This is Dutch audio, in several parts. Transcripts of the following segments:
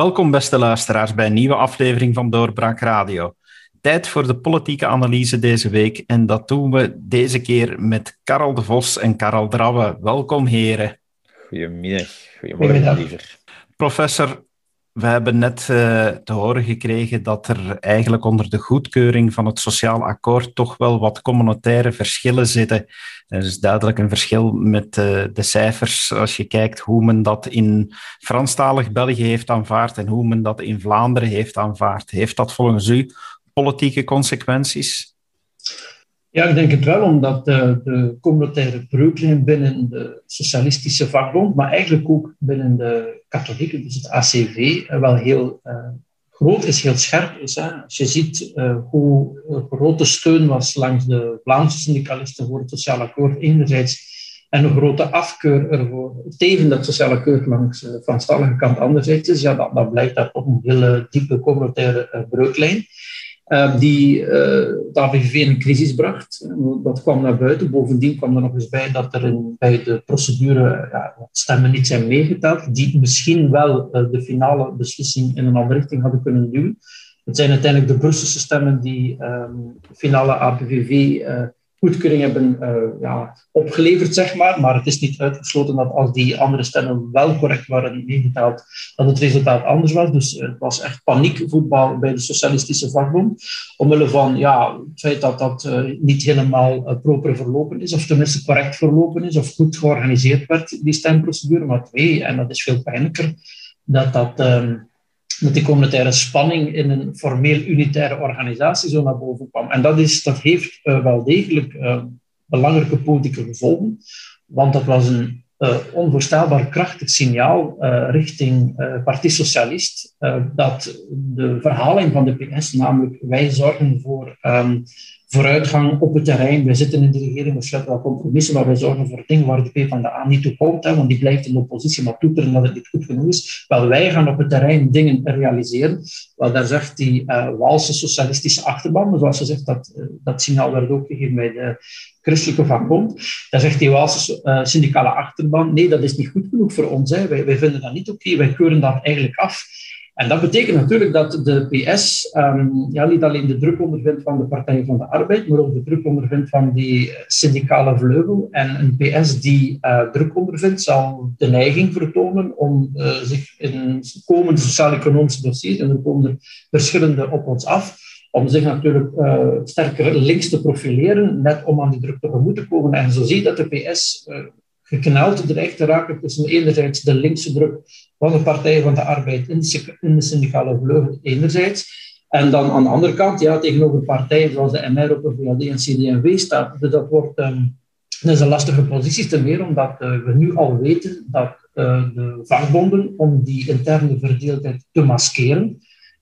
Welkom, beste luisteraars, bij een nieuwe aflevering van Doorbraak Radio. Tijd voor de politieke analyse deze week en dat doen we deze keer met Karel de Vos en Karel Drabbe. Welkom, heren. Goedemiddag. Goedemorgen, liever. Professor, we hebben net uh, te horen gekregen dat er eigenlijk onder de goedkeuring van het sociaal akkoord toch wel wat communautaire verschillen zitten. Er is duidelijk een verschil met uh, de cijfers als je kijkt hoe men dat in Franstalig België heeft aanvaard en hoe men dat in Vlaanderen heeft aanvaard. Heeft dat volgens u politieke consequenties? Ja, ik denk het wel, omdat de, de communautaire breuklijn binnen de socialistische vakbond, maar eigenlijk ook binnen de katholieken, dus het ACV, wel heel uh, groot is, heel scherp is. Hè. Als je ziet uh, hoe grote steun was langs de Vlaamse syndicalisten voor het sociaal akkoord enerzijds, en een grote afkeur ervoor, tegen dat sociale akkoord langs van stallige kant anderzijds is, ja, dat, dat blijkt daar op een hele diepe communautaire breuklijn. Ehm, die uh, de AVV in een crisis bracht. Dat kwam naar buiten. Bovendien kwam er nog eens bij dat er in, bij de procedure ja, stemmen niet zijn meegeteld, die misschien wel uh, de finale beslissing in een andere richting hadden kunnen duwen. Het zijn uiteindelijk de Brusselse stemmen die um, finale APVV goedkeuring hebben uh, ja, opgeleverd, zeg maar. Maar het is niet uitgesloten dat als die andere stemmen wel correct waren meegeteld, dat het resultaat anders was. Dus het was echt paniekvoetbal bij de Socialistische Vakbond. Omwille van ja, het feit dat dat uh, niet helemaal uh, proper verlopen is, of tenminste correct verlopen is, of goed georganiseerd werd, die stemprocedure. Maar twee, en dat is veel pijnlijker, dat dat... Um, dat die communautaire spanning in een formeel unitaire organisatie zo naar boven kwam. En dat, is, dat heeft uh, wel degelijk uh, belangrijke politieke gevolgen, want dat was een uh, onvoorstelbaar krachtig signaal richting Partie Socialist dat de verhaling van de PS, namelijk wij zorgen voor um, vooruitgang op het terrein. Wij zitten in de regering, we sluiten wel compromissen, maar wij zorgen voor dingen waar de PvdA niet toe komt, hè, want die blijft in de oppositie, maar toeteren dat het niet goed genoeg is. Wel, wij gaan op het terrein dingen realiseren. Wel, daar zegt die uh, Waalse socialistische achterban, zoals ze zegt, dat, uh, dat signaal werd ook gegeven bij de christelijke vakbond. Daar zegt die Waalse uh, syndicale achterban, nee, dat is niet goed genoeg voor ons. Hè. Wij, wij vinden dat niet oké, wij keuren dat eigenlijk af. En dat betekent natuurlijk dat de PS um, ja, niet alleen de druk ondervindt van de Partij van de Arbeid, maar ook de druk ondervindt van die syndicale vleugel. En een PS die uh, druk ondervindt, zal de neiging vertonen om uh, zich in komende sociaal-economische dossiers, en er komen er verschillende op ons af, om zich natuurlijk uh, sterker links te profileren, net om aan die druk tegemoet te komen. En zo zie je dat de PS gekneld dreigt te raken tussen enerzijds de linkse druk van de Partij van de Arbeid in de, syndicale vleugel enerzijds, en dan aan de andere kant, ja, tegenover partijen zoals de MR, op de VLD en CD&V staat. Dus dat wordt dat is een lastige positie, ten meer omdat uh, we nu al weten dat uh, de vakbonden, om die interne verdeeldheid te maskeren,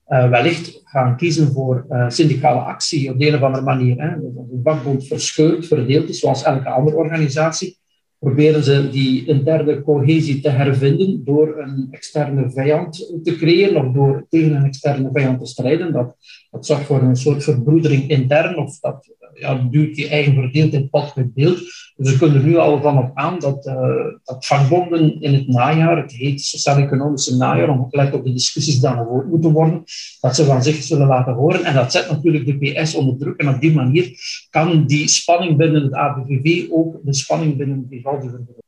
uh, wellicht gaan kiezen voor syndicale actie op de een of andere manier. Hè. Dus als vakbond verscheurd, verdeeld is, zoals elke andere organisatie, proberen ze die interne cohesie te hervinden door een externe vijand te creëren of door tegen een externe vijand te strijden. Dat, dat zorgt voor een soort verbroedering intern of dat ja, duurt je eigen verdeeldheid pad met beeld. Dus we kunnen er nu al van op aan dat, uh, dat vakbonden in het najaar, het heet sociaal-economische najaar, om let op de discussies die gevoerd moeten worden, dat ze van zich zullen laten horen. En dat zet natuurlijk de PS onder druk. En op die manier kan die spanning binnen het ABVV ook de spanning binnen Vivaldi vergroten.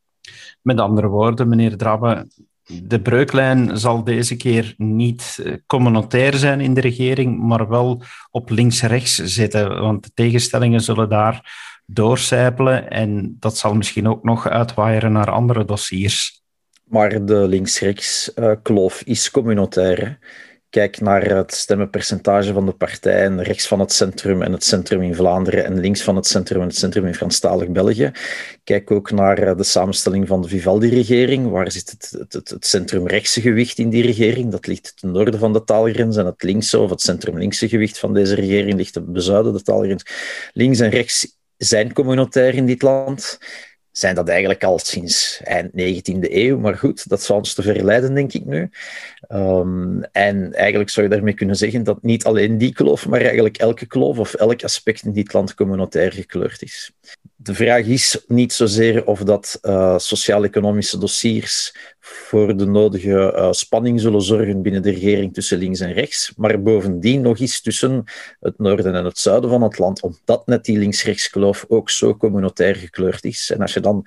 Met andere woorden, meneer Drabbe, de breuklijn zal deze keer niet eh, communautair zijn in de regering, maar wel op links-rechts zitten, want de tegenstellingen zullen daar doorcijpelen en dat zal misschien ook nog uitwaaieren naar andere dossiers. Maar de links-rechts uh, kloof is communautair. Kijk naar het stemmenpercentage van de partijen rechts van het centrum en het centrum in Vlaanderen en links van het centrum en het centrum in Franstalig België. Kijk ook naar eh, de samenstelling van de Vivaldi-regering. Waar zit het, het, het, het centrum-rechtse gewicht in die regering? Dat ligt ten noorden van de taalgrens. En het linkse of het centrum-linkse gewicht van deze regering ligt ten bezuiden de taalgrens. Links en rechts zijn communautair in dit land zijn dat eigenlijk al sinds eind 19e eeuw. Maar goed, dat zou ons te verleiden, denk ik nu. Um, en eigenlijk zou je daarmee kunnen zeggen dat niet alleen die kloof, maar eigenlijk elke kloof of elk aspect in dit land communautair gekleurd is. De vraag is niet zozeer of dat uh, sociaal-economische dossiers voor de nodige uh, spanning zullen zorgen binnen de regering tussen links en rechts, maar bovendien nog eens tussen het noorden en het zuiden van het land, omdat net die links-rechts kloof ook zo communautair gekleurd is. En als je dan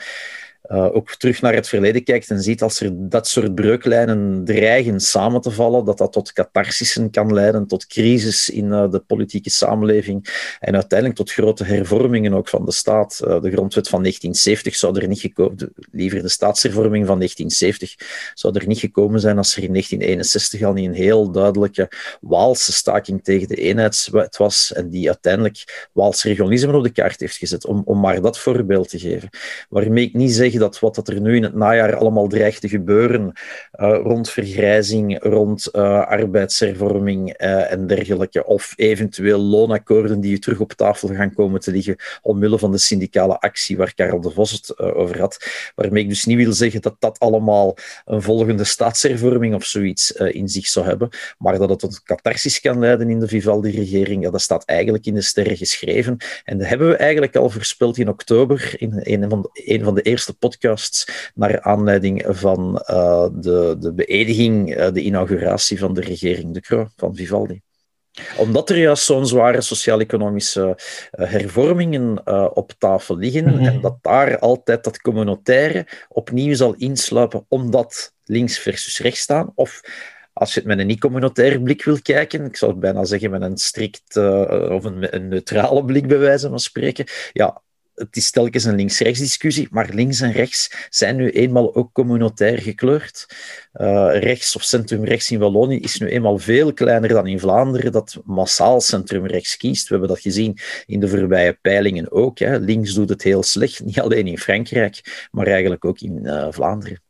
uh, ook terug naar het verleden kijkt en ziet als er dat soort breuklijnen dreigen samen te vallen, dat dat tot catharsissen kan leiden, tot crisis in uh, de politieke samenleving en uiteindelijk tot grote hervormingen ook van de staat. Uh, de grondwet van 1970 zou er niet gekomen, liever de staatshervorming van 1970 zou er niet gekomen zijn als er in 1961 al niet een heel duidelijke Waalse staking tegen de eenheidswet was en die uiteindelijk Waals regionalisme op de kaart heeft gezet, om, om maar dat voorbeeld te geven. Waarmee ik niet zeg dat wat er nu in het najaar allemaal dreigt te gebeuren uh, rond vergrijzing, rond uh, arbeidshervorming uh, en dergelijke, of eventueel loonakkoorden die terug op tafel gaan komen te liggen omwille van de syndicale actie waar Karel de Vos het over had, waarmee ik dus niet wil zeggen dat dat allemaal een volgende staatshervorming of zoiets in zich zou hebben, maar dat het tot catharsis kan leiden in de Vivaldi-regering, ja, dat staat eigenlijk in de sterren geschreven. En dat hebben we eigenlijk al voorspeld in oktober in een van de, een van de eerste podcasts naar aanleiding van uh, de, de beëdiging, uh, de inauguratie van de regering De Croo van Vivaldi omdat er juist zo'n zware sociaal-economische uh, hervormingen uh, op tafel liggen mm -hmm. en dat daar altijd dat communautaire opnieuw zal insluipen omdat links versus rechts staan. Of als je het met een niet-communautaire blik wil kijken, ik zou bijna zeggen met een strikt uh, of een, een neutrale blik bij wijze van spreken, ja, het is telkens een links-rechts discussie, maar links en rechts zijn nu eenmaal ook communautair gekleurd. Uh, rechts of centrum-rechts in Wallonië is nu eenmaal veel kleiner dan in Vlaanderen, dat massaal centrum-rechts kiest. We hebben dat gezien in de voorbije peilingen ook. Hè. Links doet het heel slecht, niet alleen in Frankrijk, maar eigenlijk ook in uh, Vlaanderen.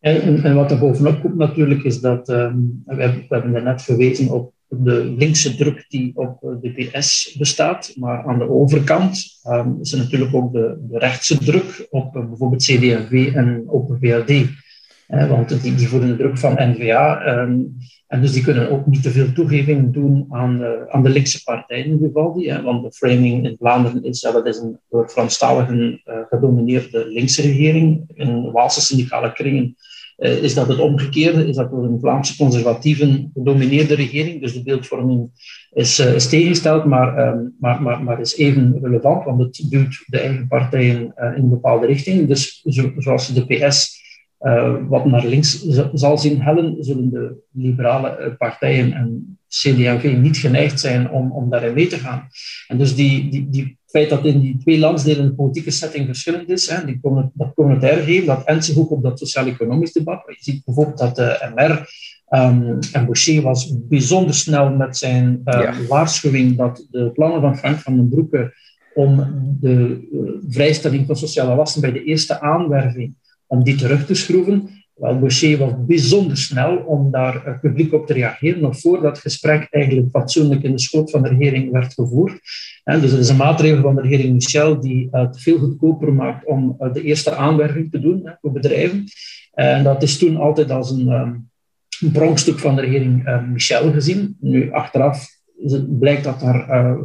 En, en, wat er bovenop komt natuurlijk is dat, um, we, hebben, we net verwezen op de linkse druk die op de PS bestaat. Maar aan de overkant um, is er natuurlijk ook de, de rechtse druk op uh, bijvoorbeeld CD&V en Open VLD. Uh, want die, die voeren de druk van N-VA. Um, en dus die kunnen ook niet te veel toegeving doen aan, uh, aan de linkse partijen in Vivaldi. Hè, want de framing in Vlaanderen is dat het is een door Franstaligen gedomineerde linkse regering. In Waalse syndicale kringen uh, is dat het omgekeerde, is dat door een Vlaamse conservatieven gedomineerde regering. Dus de beeldvorming is, uh, is tegengesteld, maar, um, maar, maar, maar is even relevant, want het duwt de eigen partijen uh, in een bepaalde richting. Dus zo, zoals de PS wat naar links zal zien hellen, zullen de liberale partijen en CD&V niet geneigd zijn om, om daarin mee te gaan. En dus die, die, die feit dat in die twee landsdelen de politieke setting verschillend is, hè, die komen, dat communautaire geven, dat endt zich ook op dat sociaal-economisch debat. Je ziet bijvoorbeeld dat de MR um, ehm, en Boucher was bijzonder snel met zijn ja. waarschuwing dat de plannen van Frank van den Broeke om de uh, vrijstelling van sociale lasten bij de eerste aanwerving, om die terug te schroeven, wel, Boucher was bijzonder snel om daar uh, publiek op te reageren, nog voordat het gesprek eigenlijk fatsoenlijk in de schoot van de regering werd gevoerd. En dus het is een maatregel van de regering Michel die het veel goedkoper maakt om uh, de eerste aanwerving te doen voor bedrijven. En dat is toen altijd als een, um, een van de regering Michel gezien. Nu, achteraf blijkt dat daar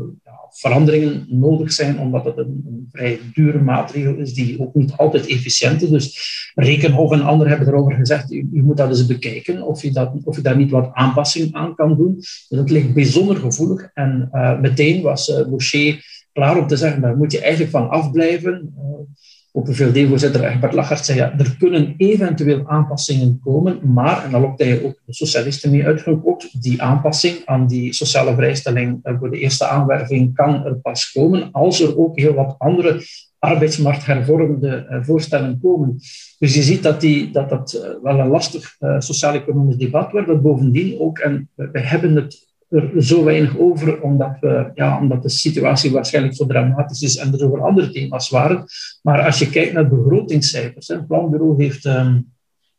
veranderingen nodig zijn, omdat het een, vrij dure maatregel is die ook niet altijd efficiënt is. Dus Rekenhof en anderen hebben erover gezegd, u moet dat eens bekijken, of je, dat, of je daar niet wat aanpassing aan kan doen. Dus dat ligt bijzonder gevoelig. En uh, meteen was uh, Boucher klaar om te zeggen, daar moet je eigenlijk van afblijven. Uh, Open VLD-voorzitter Egbert Lachart zei, ja, er kunnen eventueel aanpassingen komen, maar, en daar lokte hij ook de socialisten mee uitgekookt, die aanpassing aan die sociale vrijstelling voor de eerste aanwerving kan er pas komen als er ook heel wat andere arbeidsmarkthervormende voorstellen komen. Dus je ziet dat die, dat, dat wel een lastig sociaal-economisch debat wordt, dat bovendien ook, en we hebben het er zo weinig over, omdat, we, ja, omdat de situatie waarschijnlijk zo dramatisch is en er over andere thema's waren. Maar als je kijkt naar begrotingscijfers, het Planbureau heeft um,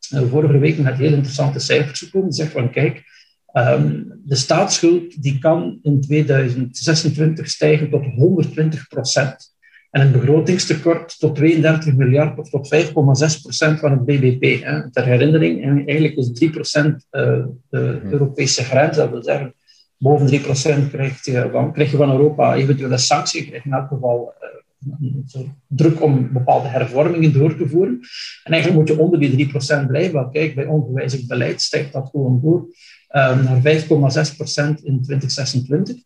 vorige week met heel interessante cijfers gekomen. zegt van kijk, um, de staatsschuld die kan in 2026 stijgen tot 120 procent. En een begrotingstekort tot 32 miljard of tot 5,6 procent van het BBP. Hè. Ter herinnering, eigenlijk is 3 procent uh, de mhm. Europese grens. Dat wil zeggen, boven 3% krijg je, van, krijg je van Europa eventueel een sanctie. Je krijgt in elk geval soort druk om bepaalde hervormingen door te voeren. En eigenlijk moet je onder die 3% blijven. Kijk, bij ongewijzigd beleid stijgt dat gewoon door um, naar 5,6% in 2026.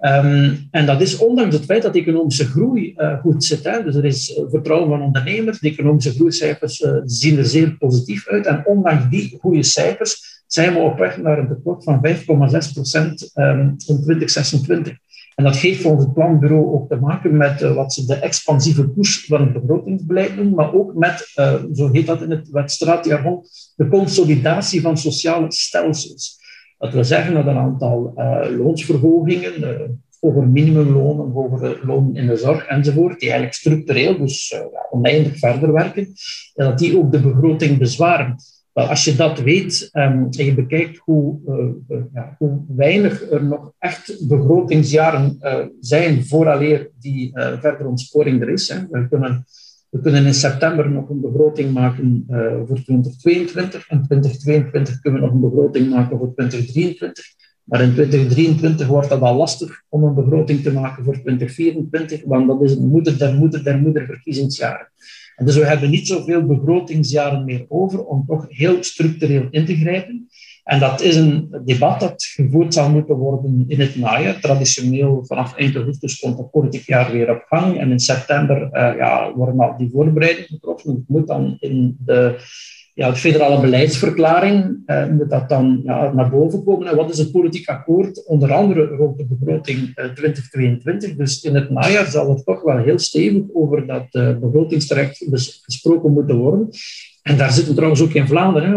Um, en dat is ondanks het feit dat de economische groei uh, goed zit. Hè. Dus er is vertrouwen van ondernemers. De economische groeicijfers zien er zeer positief uit. En ondanks die goede cijfers zijn we op weg naar een tekort van 5,6 procent um, in 2026. En dat heeft volgens het planbureau ook te maken met uh, wat ze de expansieve koers van het begrotingsbeleid noemen, maar ook met, zo heet dat in het wetstraatjargon, de consolidatie van sociale stelsels. Dat wil zeggen dat een aantal uh, loonsverhogingen, hoger minimumlonen, hogere lonen in de zorg enzovoort, die eigenlijk structureel, dus oneindig verder werken, dat die ook de begroting bezwaren. Als je dat weet um, en je bekijkt hoe, ja, hoe, weinig er nog echt begrotingsjaren zijn vooraleer die verdere ontsporing er is. We kunnen we kunnen in september nog een begroting maken uh, voor 2022. In 2022 kunnen we nog een begroting maken voor 2023. Maar in 2023 wordt dat al lastig om een begroting te maken voor 2024, want dat is het moeder der moeder der moeder verkiezingsjaren. En dus we hebben niet zoveel begrotingsjaren meer over om toch heel structureel in te grijpen. En dat is een debat dat gevoerd zal moeten worden in het najaar. Traditioneel vanaf eind augustus komt het politiek jaar weer op gang. En in september uh, ja, worden al die voorbereidingen getroffen. Het moet dan in de, ja, de federale beleidsverklaring uh, moet dat dan ja, naar boven komen. En wat is het politiek akkoord? Onder andere rond de begroting eh, 2022. Dus in het najaar zal er toch wel heel stevig over dat begrotingsterecht gesproken moeten worden. En daar zitten trouwens ook in Vlaanderen. Hè.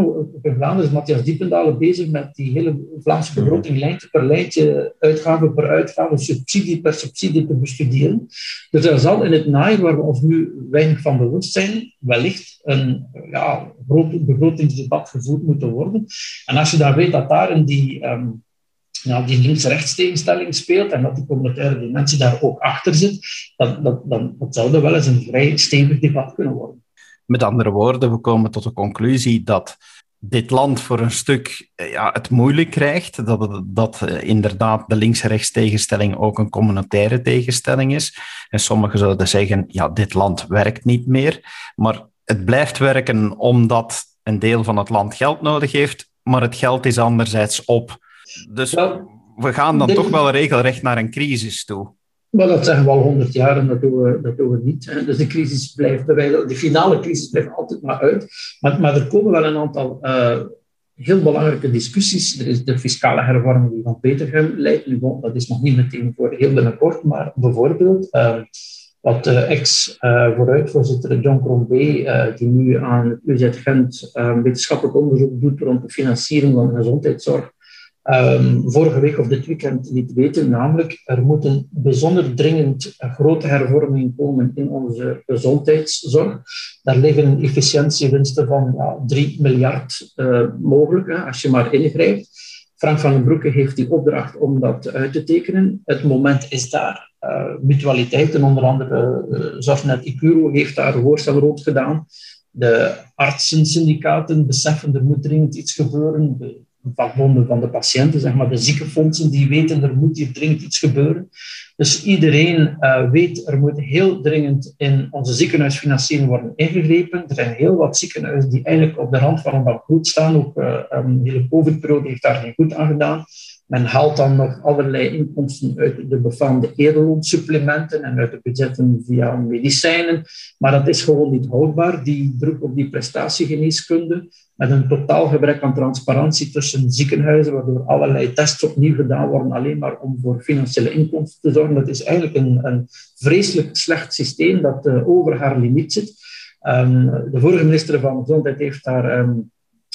In Vlaanderen is Matthias Diependalen bezig met die hele Vlaamse mhm. begroting lijntje per lijntje, uitgave per uitgave, subsidie per subsidie te bestuderen. Dus er zal in het najaar, waar we ons nu weinig van bewust zijn, wellicht een ja, groot begrotingsdebat gevoerd moeten worden. En als je dan weet dat daar in die, um, ja, die links-rechts tegenstelling speelt en dat die communautaire dimensie daar ook achter zit, dan, dan, dan, dan zou dat wel eens een vrij stevig debat kunnen worden. Met andere woorden, we komen tot de conclusie dat dit land voor een stuk eh, ja, het moeilijk krijgt. Dat, dat uh, inderdaad de links-rechts tegenstelling ook een communautaire tegenstelling is. En sommigen zouden zeggen, ja, dit land werkt niet meer. Maar het blijft werken omdat een deel van het land geld nodig heeft, maar het geld is anderzijds op. Dus we gaan dan toch wel regelrecht naar een crisis toe. Maar dat zeggen we al honderd jaar en dat doen we, we niet. Dus de crisis blijft, de finale crisis blijft altijd maar uit. Maar, maar er komen wel een aantal uh, heel belangrijke discussies. Er is de fiscale hervorming die van Petergem leidt. Dat is nog niet meteen voor heel binnenkort, maar bijvoorbeeld uh, wat uh, ex-vooruitvoorzitter John Crombie, die nu aan het UZ Gent wetenschappelijk onderzoek doet rond de financiering van de gezondheidszorg, um, vorige week of dit weekend liet weten. Namelijk, er moet een bijzonder dringend grote hervorming komen in onze gezondheidszorg. Daar liggen efficiëntiewinsten van ja, 3 miljard uh, mogelijk, hè, als je maar ingrijpt. Frank van den Broeke heeft die opdracht om dat uit te tekenen. Het moment is daar. Uh, mutualiteiten, onder andere uh, Zorgnet Icuro, heeft daar voorstel rond gedaan. De artsensyndicaten beseffen er moet dringend iets gebeuren. Vakbonden van de patiënten, zeg maar, de ziekenfondsen, die weten er moet hier dringend iets gebeuren. Dus iedereen uh, weet er moet heel dringend in onze ziekenhuisfinanciering worden ingegrepen. Er zijn heel wat ziekenhuizen die eigenlijk op de rand van een bankroet staan. Ook uh, um, de hele COVID-periode heeft daar geen goed aan gedaan. Men haalt dan nog allerlei inkomsten uit de befaamde edelloonsupplementen en uit de budgetten via medicijnen. Maar dat is gewoon niet houdbaar, die druk op die prestatiegeneeskunde, met een totaal gebrek aan transparantie tussen ziekenhuizen, waardoor allerlei tests opnieuw gedaan worden, alleen maar om voor financiële inkomsten te zorgen. Dat is eigenlijk een, een vreselijk slecht systeem dat uh, over haar limiet zit. Um, de vorige minister van Gezondheid heeft daar... Um,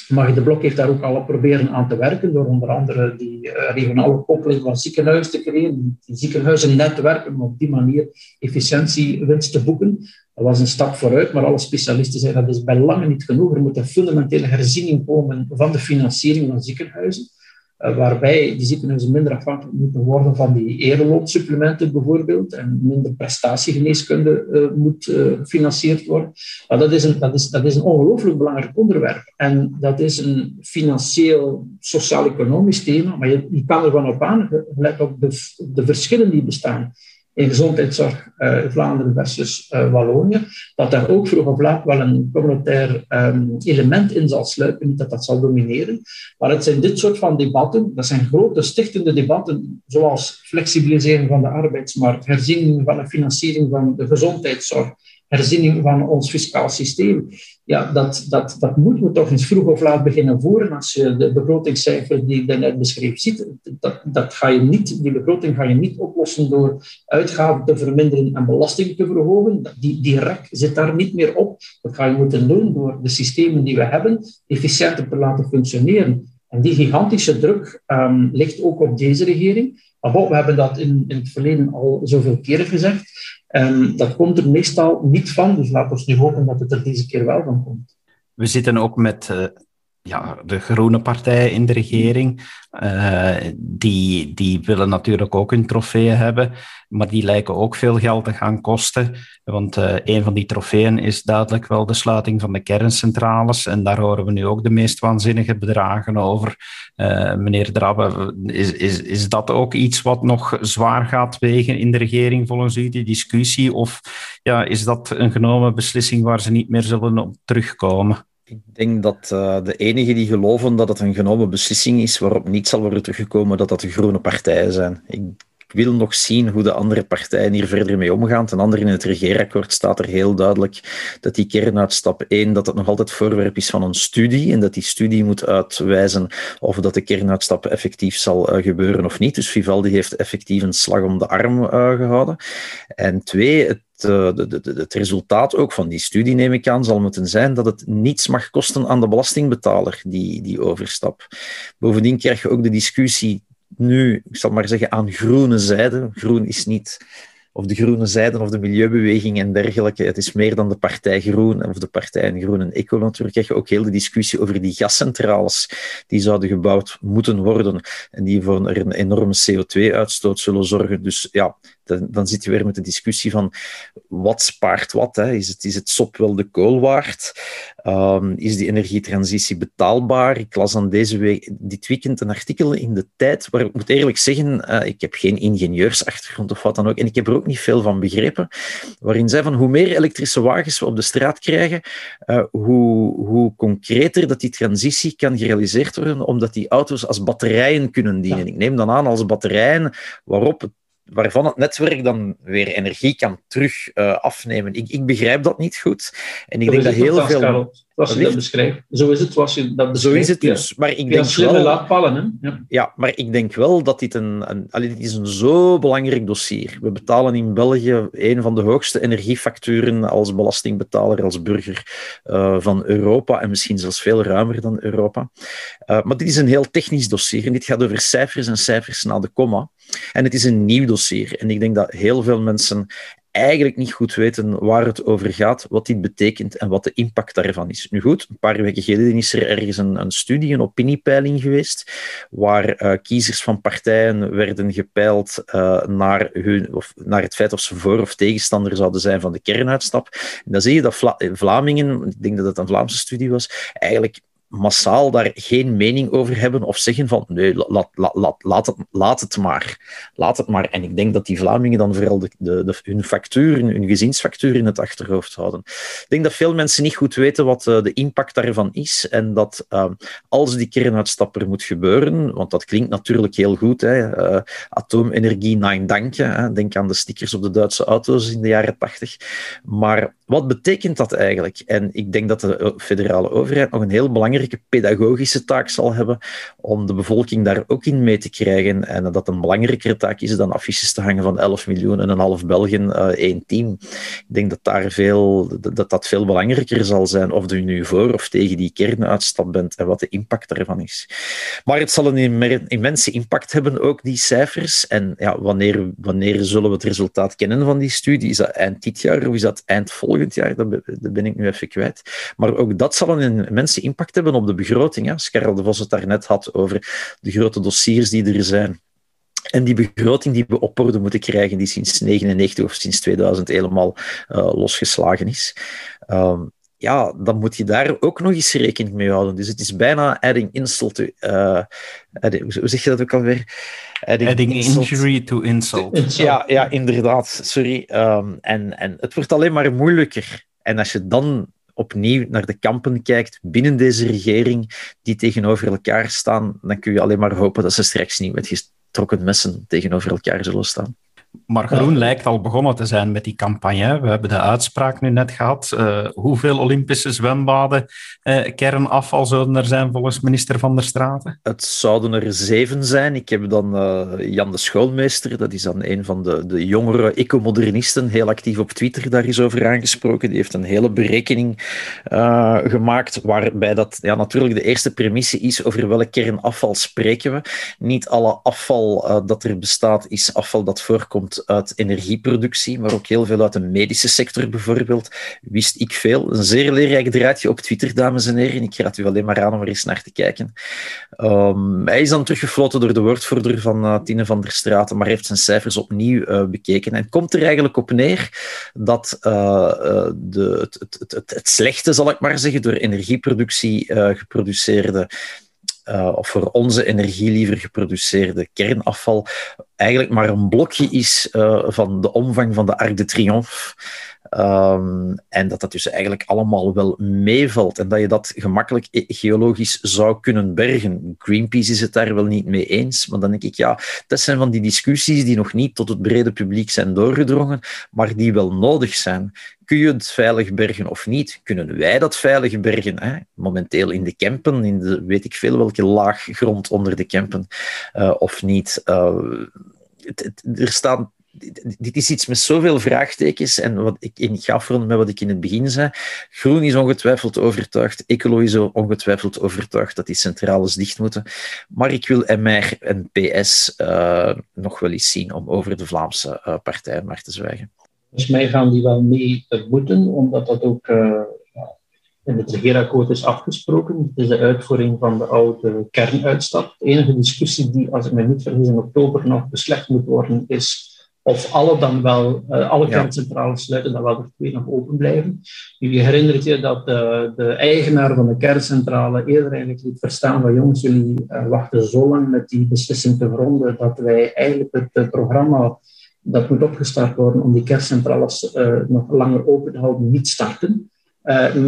maar de Blok heeft daar ook al proberen aan te werken, door onder andere die uh, regionale koppeling van ziekenhuizen te creëren, die ziekenhuizen netwerken om op die manier efficiëntiewinst te boeken. Dat was een stap vooruit, maar alle specialisten zeiden dat is bij lange niet genoeg. Er moet een fundamentele herziening komen van de financiering van ziekenhuizen. Eh, waarbij die ziekenhuizen minder afhankelijk moeten worden van die ereloonsupplementen bijvoorbeeld en minder prestatiegeneeskunde uh, moet uh, gefinancierd worden. Maar dat is een, dat is, dat is een ongelooflijk belangrijk onderwerp. En dat is een financieel, sociaal-economisch thema, maar je, je kan ervan op aan, let op de, de verschillen die bestaan in gezondheidszorg uh, Vlaanderen versus uh, Wallonië, dat daar ook vroeg of laat wel een communautair um, element in zal sluipen. Niet dat dat zal domineren, maar het zijn dit soort van debatten, dat zijn grote stichtende debatten, zoals flexibilisering van de arbeidsmarkt, herziening van de financiering van de gezondheidszorg, herziening van ons fiscaal systeem. Ja, dat, dat, dat moeten we toch eens vroeg of laat beginnen voeren. Als je de begrotingscijfers die ik net beschreef ziet, dat, dat ga je niet, die begroting ga je niet oplossen door uitgaven te verminderen en belasting te verhogen. Die, die rek zit daar niet meer op. Dat ga je moeten doen door de systemen die we hebben efficiënter te laten functioneren. En die gigantische druk um, ligt ook op deze regering. We hebben dat in, in het verleden al zoveel keren gezegd. Um, dat komt er meestal niet van, dus laten we nu hopen dat het er deze keer wel van komt. We zitten ook met uh, ja, de groene partij in de regering. Uh, die, die willen natuurlijk ook hun trofeeën hebben, maar die lijken ook veel geld te gaan kosten. Want uh, een van die trofeeën is duidelijk wel de sluiting van de kerncentrales. En daar horen we nu ook de meest waanzinnige bedragen over. Uh, meneer Drabbe, is, is, is dat ook iets wat nog zwaar gaat wegen in de regering volgens u, die discussie? Of ja, is dat een genomen beslissing waar ze niet meer zullen op terugkomen? Ik denk dat uh, de enigen die geloven dat het een genomen beslissing is waarop niet zal worden teruggekomen, dat dat de groene partijen zijn. Ik wil nog zien hoe de andere partijen hier verder mee omgaan. Ten andere in het regeerakkoord staat er heel duidelijk dat die kernuitstap 1, dat het nog altijd voorwerp is van een studie en dat die studie moet uitwijzen of dat de kernuitstap effectief zal uh, gebeuren of niet. Dus Vivaldi heeft effectief een slag om de arm uh, gehouden. En twee, het het resultaat ook van die studie, neem ik aan, zal moeten zijn dat het niets mag kosten aan de belastingbetaler, die, die overstap. Bovendien krijg je ook de discussie nu, ik zal maar zeggen, aan groene zijde. Groen is niet of de groene zijde of de milieubeweging en dergelijke. Het is meer dan de partij Groen of de partij Groen en Eco natuurlijk. Krijg je ook heel de discussie over die gascentrales die zouden gebouwd moeten worden en die voor een enorme CO2-uitstoot zullen zorgen. Dus ja, dan, dan zit je weer met de discussie van wat spaart wat. Hè? Is, het, is het sop wel de kool waard? Um, is die energietransitie betaalbaar? Ik las aan deze week, dit weekend een artikel in de tijd waar ik moet eerlijk zeggen, uh, ik heb geen ingenieursachtergrond of wat dan ook, en ik heb er ook niet veel van begrepen, waarin zei van hoe meer elektrische wagens we op de straat krijgen, uh, hoe, hoe concreter dat die transitie kan gerealiseerd worden, omdat die auto's als batterijen kunnen dienen. Ik neem dan aan als batterijen waarop waarvan het netwerk dan weer energie kan terug uh, afnemen. Ik, ik begrijp dat niet goed. En ik denk dat heel veel je dat beschrijft. Zo is het zoals je dat. Zo is het dus. Maar ik denk wel, laadpallen, hè? Ja. ja. maar ik denk wel dat dit een, een, dit is een zo belangrijk dossier. We betalen in België een van de hoogste energiefacturen als belastingbetaler, als burger uh, van Europa en misschien zelfs veel ruimer dan Europa. Uh, maar dit is een heel technisch dossier en dit gaat over cijfers en cijfers na de komma. En het is een nieuw dossier. En ik denk dat heel veel mensen eigenlijk niet goed weten waar het over gaat, wat dit betekent en wat de impact daarvan is. Nu goed, een paar weken geleden is er ergens een, een studie, een opiniepeiling geweest, waar uh, kiezers van partijen werden gepeild uh, naar, hun, of naar het feit of ze voor of tegenstander zouden zijn van de kernuitstap. En dan zie je dat Vla Vlamingen, ik denk dat het een Vlaamse studie was, eigenlijk massaal daar geen mening over hebben of zeggen van nee, laat, laat, laat, laat, het, laat het maar. Laat het maar. En ik denk dat die Vlamingen dan vooral de, de, hun factuur, hun gezinsfactuur in het achterhoofd houden. Ik denk dat veel mensen niet goed weten wat uh, de impact daarvan is en dat uh, als die kernuitstapper moet gebeuren, want dat klinkt natuurlijk heel goed, hè, uh, atoomenergie, nein dankje, denk aan de stickers op de Duitse auto's in de jaren tachtig, maar wat betekent dat eigenlijk? En ik denk dat de federale overheid nog een heel belangrijke pedagogische taak zal hebben om de bevolking daar ook in mee te krijgen. En dat een belangrijkere taak is dan affiches te hangen van 11 miljoen en een half België uh, één team. Ik denk dat, daar veel, dat dat veel belangrijker zal zijn of je nu voor of tegen die kernuitstap bent en wat de impact daarvan is. Maar het zal een immense impact hebben, ook die cijfers. En ja, wanneer, wanneer zullen we het resultaat kennen van die studie? Is dat eind dit jaar of is dat eind volgend jaar, dat ben ik nu even kwijt. Maar ook dat zal een immense impact hebben op de begroting. Als Karel de Vos het daarnet had over de grote dossiers die er zijn. En die begroting die we op orde moeten krijgen, die sinds 1999 of sinds 2000 helemaal uh, losgeslagen is. Um, ja, dan moet je daar ook nog eens rekening mee houden. Dus het is bijna adding insult to... Uh, adding, hoe zeg je dat ook alweer? Adding, adding injury to insult. Ja, ja inderdaad. Sorry. Um, en, en het wordt alleen maar moeilijker. En als je dan opnieuw naar de kampen kijkt binnen deze regering die tegenover elkaar staan, dan kun je alleen maar hopen dat ze straks niet met getrokken messen tegenover elkaar zullen staan. Maar Groen lijkt al begonnen te zijn met die campagne. We hebben de uitspraak nu net gehad. Uh, hoeveel Olympische zwembaden, uh, kernafval zouden er zijn volgens minister Van der Straten? Het zouden er zeven zijn. Ik heb dan uh, Jan de Schoolmeester, dat is dan een van de, de jongere ecomodernisten, heel actief op Twitter, daar is over aangesproken. Die heeft een hele berekening gemaakt, waarbij dat ja, natuurlijk de eerste premisse is over welk kernafval spreken we. Niet alle afval dat er bestaat is afval dat voorkomt uit energieproductie, maar ook heel veel uit de medische sector bijvoorbeeld. Wist ik veel. Een zeer leerrijk draadje op Twitter, dames en heren. Ik raad u alleen maar aan om er eens naar te kijken. Um, hij is dan teruggefloten door de woordvoerder van uh, Tine van der Straten, maar heeft zijn cijfers opnieuw uh, bekeken. En komt er eigenlijk op neer dat uh, de, het, het, het, slechte, zal ik maar zeggen, door energieproductie geproduceerde of voor onze energie liever geproduceerde kernafval eigenlijk maar een blokje is uh, van de omvang van de Arc de Triomphe. Um, en dat dat dus eigenlijk allemaal wel meevalt en dat je dat gemakkelijk e- geologisch zou kunnen bergen. Greenpeace is het daar wel niet mee eens, maar dan denk ik, ja, dat zijn van die discussies die nog niet tot het brede publiek zijn doorgedrongen, maar die wel nodig zijn. Kun je het veilig bergen of niet? Kunnen wij dat veilig bergen? Hè? Momenteel in de campen, in de weet ik veel welke laag grond onder de campen, uh, of niet. Uh, er staan dit is iets met zoveel vraagtekens. En wat ik, ik ga afronden met wat ik in het begin zei. Groen is ongetwijfeld overtuigd. Ecolo is ongetwijfeld overtuigd dat die centrales dicht moeten. Maar ik wil MR en PS uh, nog wel eens zien om over de Vlaamse uh, partij maar te zwijgen. Volgens mij gaan die wel mee moeten, omdat dat ook in het regeerakkoord is afgesproken. Het is de uitvoering van de oude kernuitstap. De enige discussie die, als ik me niet vergis, in oktober nog beslecht moet worden, is of alle dan wel, uh, alle kerncentrales sluiten, dan wel er twee nog open blijven. Jullie herinnert je dat de, de eigenaar van de kerncentrale eerder eigenlijk liet verstaan van jongens, jullie uh, wachten zo lang met die beslissing te gronden dat wij eigenlijk het, het programma dat moet opgestart worden om die kerncentrales uh, nog langer open te houden, niet starten.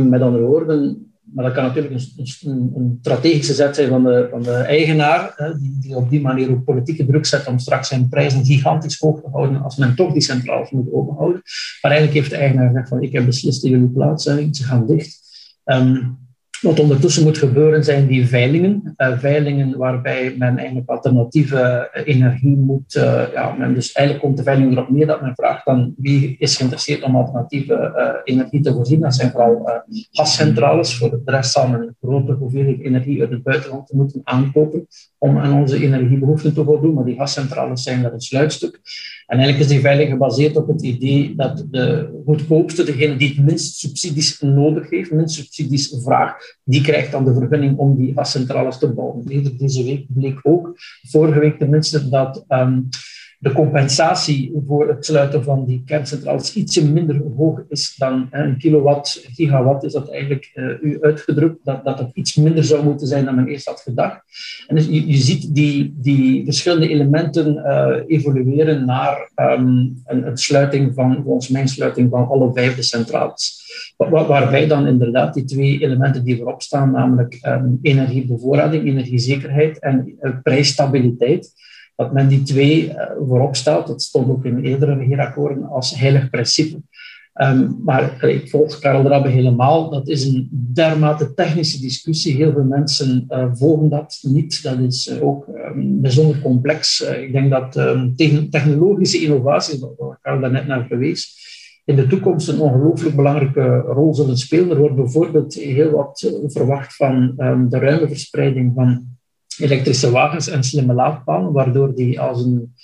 Met andere woorden, maar dat kan natuurlijk een, een, een, strategische zet zijn van de, van de eigenaar, hè, die, die, op die manier ook politieke druk zet om straks zijn prijzen gigantisch hoog te houden als men toch die centrales moet openhouden. Maar eigenlijk heeft de eigenaar gezegd van ik heb beslist in jullie plaats, ze gaan dicht. Um, wat ondertussen moet gebeuren zijn die veilingen. Uh, veilingen waarbij men eigenlijk alternatieve eh, energie moet. Uh, ja, men dus eigenlijk komt de veiling erop neer dat men vraagt dan wie is geïnteresseerd om alternatieve energie te voorzien. Dat zijn vooral gascentrales. Voor de rest zal men een grote hoeveelheid energie uit het buitenland moeten aankopen om aan onze energiebehoeften te voldoen. Maar die gascentrales zijn daar een sluitstuk. En eigenlijk is die veiling gebaseerd op het idee dat de goedkoopste, degene die het minst subsidies nodig heeft, minst subsidies vraagt, die krijgt dan de vergunning om die gascentrales te bouwen. Deze week bleek ook, vorige week tenminste, dat um, de compensatie voor het sluiten van die kerncentrales ietsje minder hoog is dan een kilowatt, gigawatt is dat eigenlijk uh, u uitgedrukt, dat, dat het iets minder zou moeten zijn dan men eerst had gedacht. En dus je, je ziet die, die verschillende elementen uh, evolueren naar um, een, sluiting van, volgens mij, sluiting van alle vijfde centrales. Waar, waarbij dan inderdaad die twee elementen die voorop staan, namelijk um, energiebevoorrading, energiezekerheid en uh, prijsstabiliteit, dat men die twee uh, voorop stelt. Dat stond ook in eerdere regeerakkoorden als heilig principe. Um, maar ik volg Karel Rabbe helemaal. Dat is een dermate technische discussie. Heel veel mensen uh, volgen dat niet. Dat is ook um, bijzonder complex. ik denk dat um, technologische innovaties, waar Karel daarnet naar verwees, in de toekomst een ongelooflijk belangrijke rol zullen spelen. Er wordt bijvoorbeeld heel wat verwacht van de ruime verspreiding van elektrische wagens en slimme laadpalen, waardoor die als een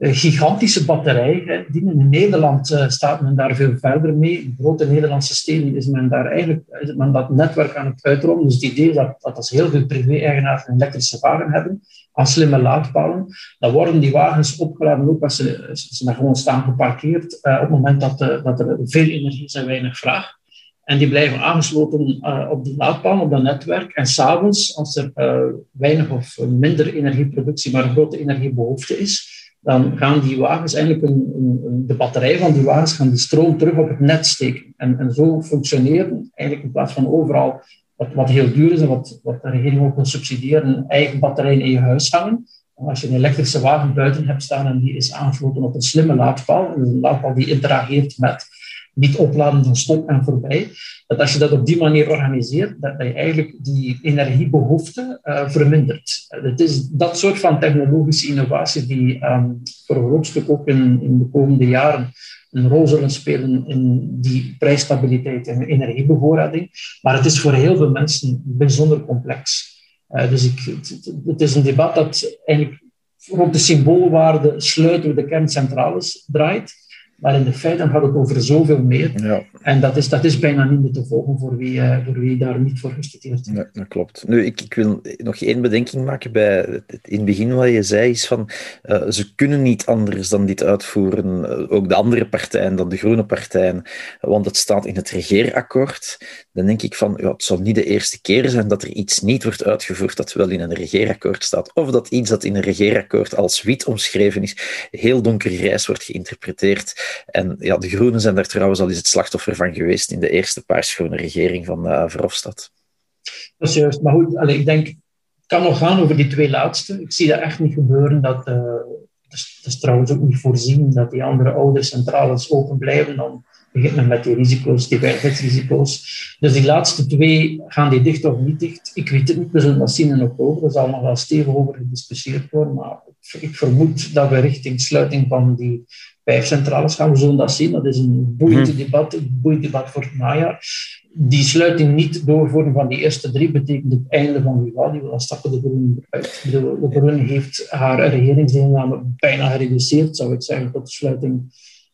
gigantische batterij dienen. In Nederland uh, staat men daar veel verder mee. In grote Nederlandse steden is men daar eigenlijk is men dat netwerk aan het uitrollen. Dus het idee dat, dat als heel veel privé-eigenaars een elektrische wagen hebben, aan slimme laadpalen, dan worden die wagens opgeladen ook als ze, ze daar gewoon staan geparkeerd uh, op het moment dat, uh, dat er veel energie is en weinig vraag. En die blijven aangesloten uh, op de laadpaal, op dat netwerk. En s'avonds, als er uh, weinig of minder energieproductie, maar grote energiebehoefte is, dan gaan die wagens eigenlijk de batterij van die wagens gaan die stroom terug op het net steken. En, en zo functioneren eigenlijk in plaats van overal wat, heel duur is en wat, wat de regering ook wil subsidiëren, eigen batterij in je huis hangen. Als je een elektrische wagen buiten hebt staan en die is aangesloten op een slimme laadpaal, een laadpaal die interageert met niet opladen van stop en voorbij, dat als je dat op die manier organiseert, dat je eigenlijk die energiebehoefte uh, vermindert. Het is dat soort van technologische innovatie die um, voor een groot stuk ook in, de komende jaren een rol zullen spelen in die prijsstabiliteit en energiebevoorrading. Maar het is voor heel veel mensen bijzonder complex. Uh, dus ik, het, het, is een debat dat eigenlijk rond de symboolwaarde sluiten we de kerncentrales draait. Maar in de feiten gaat het over zoveel meer. Ja. En dat is, dat is bijna niet meer te volgen voor wie, uh, voor wie daar niet voor gestudeerd heeft. Ja, dat klopt. Nu, ik, ik wil nog één bedenking maken bij het, in het begin wat je zei, is van uh, ze kunnen niet anders dan dit uitvoeren, uh, ook de andere partijen dan de groene partijen, want het staat in het regeerakkoord. Dan denk ik van, ja, het zal niet de eerste keer zijn dat er iets niet wordt uitgevoerd dat wel in een regeerakkoord staat, of dat iets dat in een regeerakkoord als wit omschreven is, heel donkergrijs wordt geïnterpreteerd. En ja, de Groenen zijn daar trouwens al eens het slachtoffer van geweest in de eerste paarsgroene regering van uh, Verhofstadt. Dat is juist. Maar goed, ik denk, het kan nog gaan over die twee laatste. Ik zie dat echt niet gebeuren. Dat, is, het is trouwens ook niet voorzien dat die andere oude centrales open blijven. Dan begint men met die risico's, die veiligheidsrisico's. Dus die laatste twee, gaan die dicht of niet dicht? Ik weet het niet, we zullen dat zien in oktober. Er zal nog wel stevig over gediscussieerd worden, maar ik vermoed dat we richting sluiting van die vijf centrales gaan. We dat zien. Dat is een boeiend hmm. debat, een boeiend debat voor het najaar. Die sluiting niet doorvoeren van die eerste drie betekent het einde van die Die Dan stappen de Groenen uit. De, Groenen heeft haar regeringsdeelname bijna gereduceerd, zou ik zeggen, tot de sluiting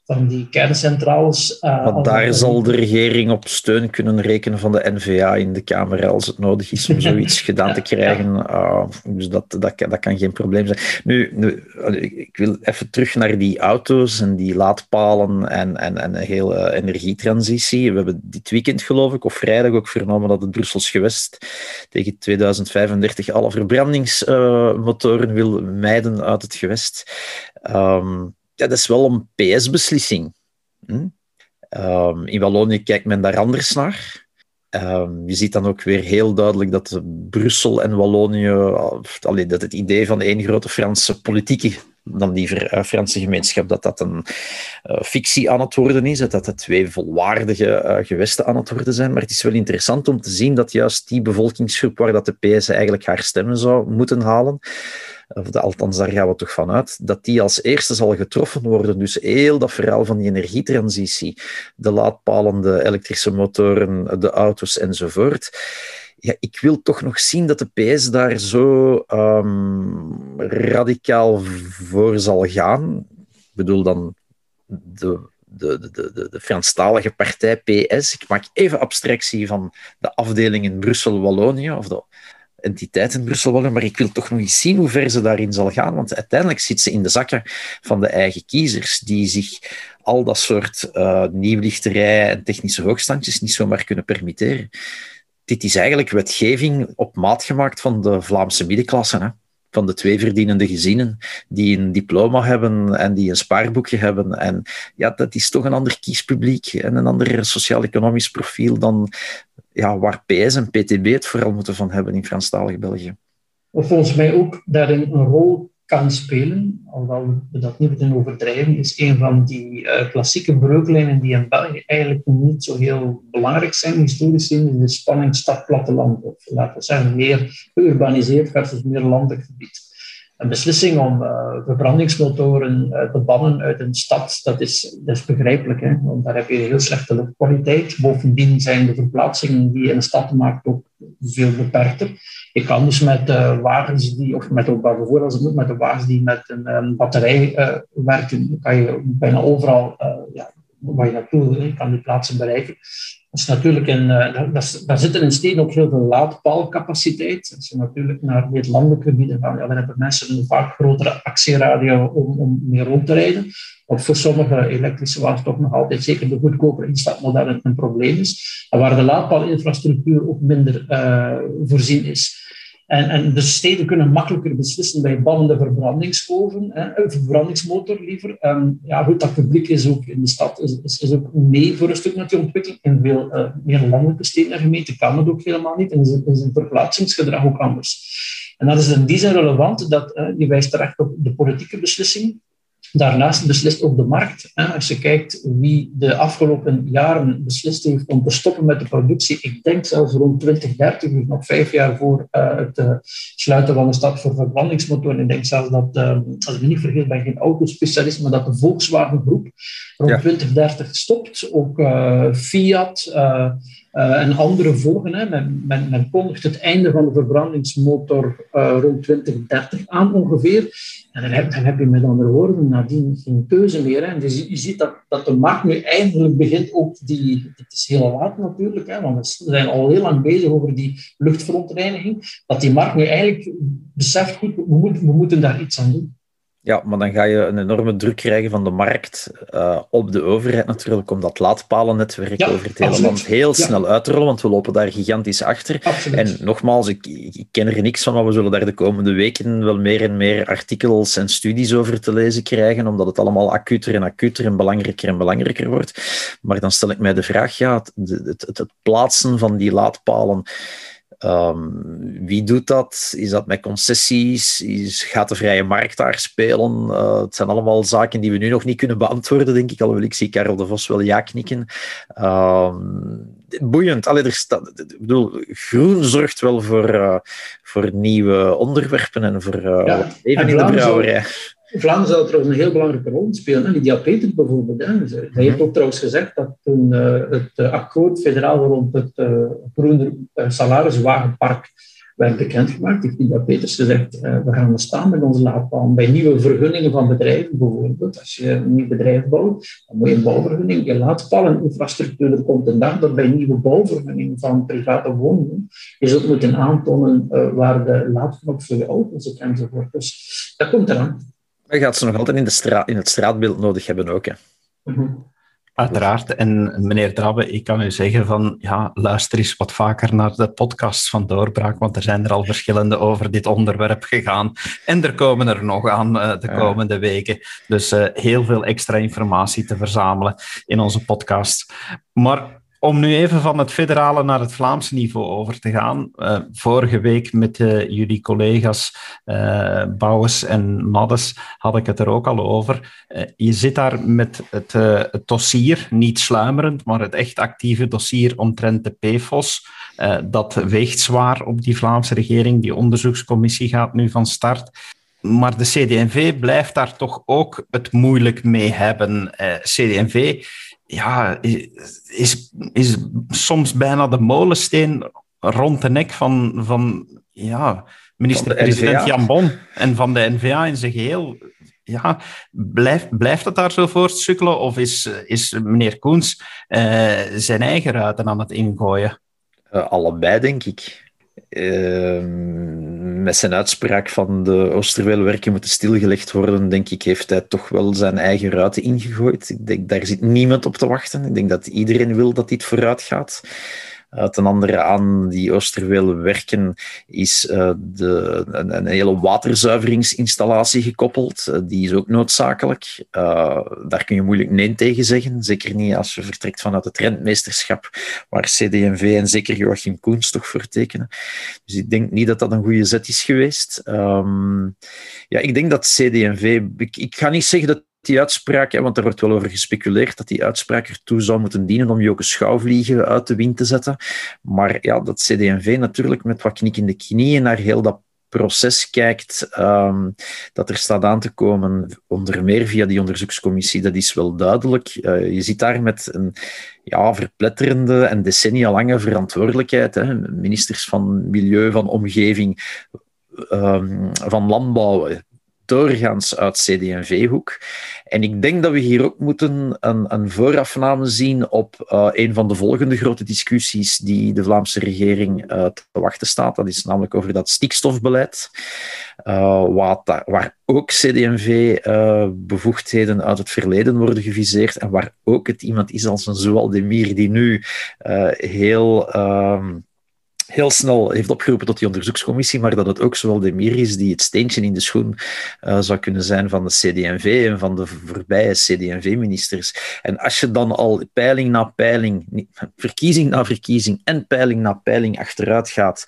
van die kerncentrales. Uh, daar zal de regering op steun kunnen rekenen van de NVA in de Kamer als het nodig is om zoiets gedaan te krijgen. Uh, dus dat, dat, dat kan geen probleem zijn. Nu, nu, ik wil even terug naar die auto's en die laadpalen en, en, en een hele energietransitie. We hebben dit weekend, geloof ik, of vrijdag ook vernomen dat het Brussels gewest tegen 2035 alle verbrandingsmotoren wil mijden uit het gewest. Um, dat is wel een PS-beslissing. Hm? Um, in Wallonië kijkt men daar anders naar. Um, je ziet dan ook weer heel duidelijk dat Brussel en Wallonië, allee, dat het idee van één grote Franse politieke, dan liever uh, Franse gemeenschap, dat dat een uh, fictie aan het worden is, dat dat twee volwaardige uh, gewesten aan het worden zijn. Maar het is wel interessant om te zien dat juist die bevolkingsgroep waar dat de PS eigenlijk haar stemmen zou moeten halen, of althans daar gaan we toch van uit, dat die als eerste zal getroffen worden. Dus heel dat verhaal van die energietransitie, de laadpalende elektrische motoren, de auto's enzovoort. Ja, ik wil toch nog zien dat de PS daar zo um, radicaal voor zal gaan. Ik bedoel dan de, de, de, de, de Franstalige partij PS. Ik maak even abstractie van de afdeling in Brussel-Wallonië, of de entiteit in Brussel willen, maar ik wil toch nog eens zien hoe ver ze daarin zal gaan, want uiteindelijk zit ze in de zakken van de eigen kiezers, die zich al dat soort uh, nieuwlichterij en technische hoogstandjes niet zomaar kunnen permitteren. Dit is eigenlijk wetgeving op maat gemaakt van de Vlaamse middenklasse. Hè? van de twee verdienende gezinnen die een diploma hebben en die een spaarboekje hebben. En ja, dat is toch een ander kiespubliek en een ander sociaal-economisch profiel dan ja, waar PS en PTB het vooral moeten van hebben in Franstalig België. Wat volgens mij ook daarin een rol kan spelen, alhoewel we dat niet moeten overdrijven, is een van die uh, klassieke breuklijnen die in België eigenlijk niet zo heel belangrijk zijn, historisch gezien, de spanning stad-platteland. Of laten we zeggen, meer geurbaniseerd versus meer landelijk gebied een beslissing om uh, verbrandingsmotoren uh, te bannen uit een stad, dat is, dat is begrijpelijk. Hè? Want daar heb je heel slechte luchtkwaliteit. Bovendien zijn de verplaatsingen die je in een stad maakt ook veel beperkter. Je kan dus met uh, wagens die, of met ook bijvoorbeeld als het moet, met de wagens die met een, een batterij werken, kan je bijna overal ja, waar je naartoe wil, kan die plaatsen bereiken. Dat is natuurlijk een, uh, daar, zitten in steden ook heel veel laadpaalcapaciteit. Als je natuurlijk naar dit landelijke gebieden gaat, ja, dan hebben mensen een vaak grotere actieradio om, om mee rond te rijden. Wat voor sommige elektrische wagens toch nog altijd, zeker de goedkope instapmodellen, een probleem is. En waar de laadpaalinfrastructuur ook minder uh, voorzien is. En, en de steden kunnen makkelijker beslissen bij ballende verbrandingsoven, hè, verbrandingsmotor liever. En ja, goed, dat publiek is ook in de stad is, is, ook mee voor een stuk met die ontwikkeling. In veel uh, meer landelijke steden en gemeenten kan het ook helemaal niet. En is, is een verplaatsingsgedrag ook anders. En dat is in die zin relevant dat uh, je wijst terecht op de politieke beslissing. Daarnaast beslist ook de markt. Als je kijkt wie de afgelopen jaren beslist heeft om te stoppen met de productie, ik denk zelfs rond 2030, dus nog vijf jaar voor uh, het uh, sluiten van de stad voor verbrandingsmotoren. Ik denk zelfs dat, uh, als ik me niet vergis, ben geen autospecialist, maar dat de Volkswagen groep rond ja. 2030 stopt. Ook Fiat en andere volgen. Hè. Men, men, men, kondigt het einde van de verbrandingsmotor rond 2030 aan ongeveer. En dan heb, dan heb je met andere woorden nadien geen keuze meer. Hè. Dus je, je ziet dat, dat de markt nu eindelijk begint ook die... Het is heel laat natuurlijk, hè, want we zijn al heel lang bezig over die luchtverontreiniging. Dat die markt nu eigenlijk beseft, goed, we, we moeten daar iets aan doen. Ja, maar dan ga je een enorme druk krijgen van de markt uh, op de overheid natuurlijk, om dat laadpalennetwerk ja, over het hele land heel ja. snel uit te rollen, want we lopen daar gigantisch achter. Absoluut. En nogmaals, ik, ik, ken er niks van, maar we zullen daar de komende weken wel meer en meer artikels en studies over te lezen krijgen, omdat het allemaal acuter en acuter en belangrijker en belangrijker wordt. Maar dan stel ik mij de vraag, ja, het, het, het, het plaatsen van die laadpalen Um, wie doet dat? Is dat met concessies? Is, gaat de vrije markt daar spelen? Uh, het zijn allemaal zaken die we nu nog niet kunnen beantwoorden, denk ik. Alhoewel ik zie Karel de Vos wel ja knikken. Um, boeiend. Allee, er staat, ik bedoel, groen zorgt wel voor, uh, voor nieuwe onderwerpen en voor uh, ja, leven in de brouwerij. Vlaanderen zou trouwens een heel belangrijke rol spelen. Hè? Lydia Peter bijvoorbeeld. Hè? Hij heeft ook trouwens gezegd dat toen uh, het uh, akkoord federaal rond het groene salariswagenpark werd bekendgemaakt, heeft Lydia Peters gezegd, we gaan staan met onze laadpaal bij nieuwe vergunningen van bedrijven bijvoorbeeld. Als je een nieuw bedrijf bouwt, dan moet je een bouwvergunning, je laadpaleninfrastructuur. Er komt een dag dat bij nieuwe bouwvergunningen van private woningen je zult moeten aantonen waar de laadknop voor je auto zit enzovoort. Dus dat komt eraan. Maar gaat ze nog altijd in, de straat, in het straatbeeld nodig hebben ook. Hè? Mm Uiteraard. En meneer Drabbe, ik kan u zeggen van, ja, luister eens wat vaker naar de podcasts van Doorbraak, want er zijn er al verschillende over dit onderwerp gegaan. En er komen er nog aan uh, de komende weken. Dus uh, heel veel extra informatie te verzamelen in onze podcast. Maar om nu even van het federale naar het Vlaamse niveau over te gaan. Uh, vorige week met uh, jullie collega's uh, Bouwens en Maddes had ik het er ook al over. je zit daar met het, het, dossier, niet sluimerend, maar het echt actieve dossier omtrent de PFOS. dat weegt zwaar op die Vlaamse regering. Die onderzoekscommissie gaat nu van start. Maar de CD&V blijft daar toch ook het moeilijk mee hebben. CD&V ja, is, is soms bijna de molensteen rond de nek van, van ja, minister-president Jan Bon en van de NVA in zijn geheel. Ja, blijft, blijft het daar zo voortsukkelen of is, is meneer Koens uh, zijn eigen ruiten aan het ingooien? Uh, allebei, denk ik. Uh, met zijn uitspraak van de Oosterweelwerken moeten stilgelegd worden, denk ik, heeft hij toch wel zijn eigen ruiten ingegooid. Ik denk, daar zit niemand op te wachten. Ik denk dat iedereen wil dat dit vooruit gaat. Ten andere aan die Oosterweel werken is uh, de, een, hele waterzuiveringsinstallatie gekoppeld. Uh, die is ook noodzakelijk. daar kun je moeilijk nee tegen zeggen. Zeker niet als je vertrekt vanuit het rentmeesterschap, waar CD&V en zeker Joachim Koens toch voor tekenen. Dus ik denk niet dat dat een goede zet is geweest. Um, ja, ik denk dat. Ik, ik ga niet zeggen dat die uitspraak, want er wordt wel over gespeculeerd dat die uitspraak ertoe zou moeten dienen om Joke Schouwvliegen uit de wind te zetten. Maar ja, dat CD&V natuurlijk met wat knik in de knieën naar heel dat proces kijkt um, dat er staat aan te komen, onder meer via die onderzoekscommissie, dat is wel duidelijk. Uh, je zit daar met een ja, verpletterende en decennia lange verantwoordelijkheid. Hè. Ministers van Milieu, van Omgeving, um, van Landbouw, doorgaans uit CD&V-hoek. En ik denk dat we hier ook moeten een, een voorafname zien op uh, een van de volgende grote discussies die de Vlaamse regering uh, te wachten staat. Dat is namelijk over dat stikstofbeleid, uh, wat, waar ook CD&V-bevoegdheden uit het verleden worden geviseerd en waar ook het iemand is als een Zoal Demir die nu heel... Ehm, heel snel heeft opgeroepen tot die onderzoekscommissie, maar dat het ook zowel de Mir is die het steentje in de schoen uh, zou kunnen zijn van de CD&V en van de voorbije CD&V-ministers. En als je dan al peiling na peiling, verkiezing na verkiezing en peiling na peiling achteruit gaat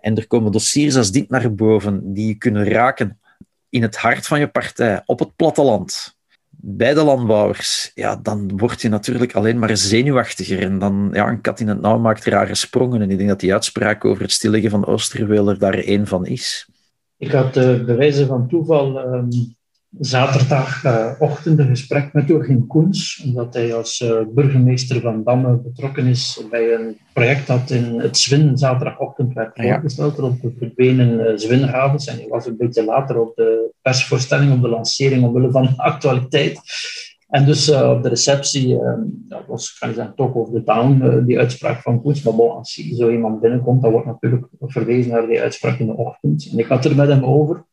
en er komen dossiers als dit naar boven die je kunnen raken in het hart van je partij, op het platteland, bij de landbouwers, ja, dan word je natuurlijk alleen maar zenuwachtiger. En dan, ja, een kat in het nauw maakt rare sprongen. En ik denk dat die uitspraak over het stilleggen van Oosterweel daar één van is. Ik had uh, bij wijze van toeval um, zaterdagochtend een gesprek met Jorgen Koens, omdat hij als uh, burgemeester van Damme betrokken is bij een project dat in het Zwin zaterdagochtend werd voorgesteld rond de verdwenen uh, Zwinhavens. En hij was een beetje later op de persvoorstelling, op de lancering, omwille van de actualiteit. En dus uh, op de receptie, uh, dat was, kan je zeggen, toch over de town, uh, die uitspraak van Koens. Maar bon, als zo iemand binnenkomt, dan wordt natuurlijk verwezen naar die uitspraak in de ochtend. En ik had er met hem over.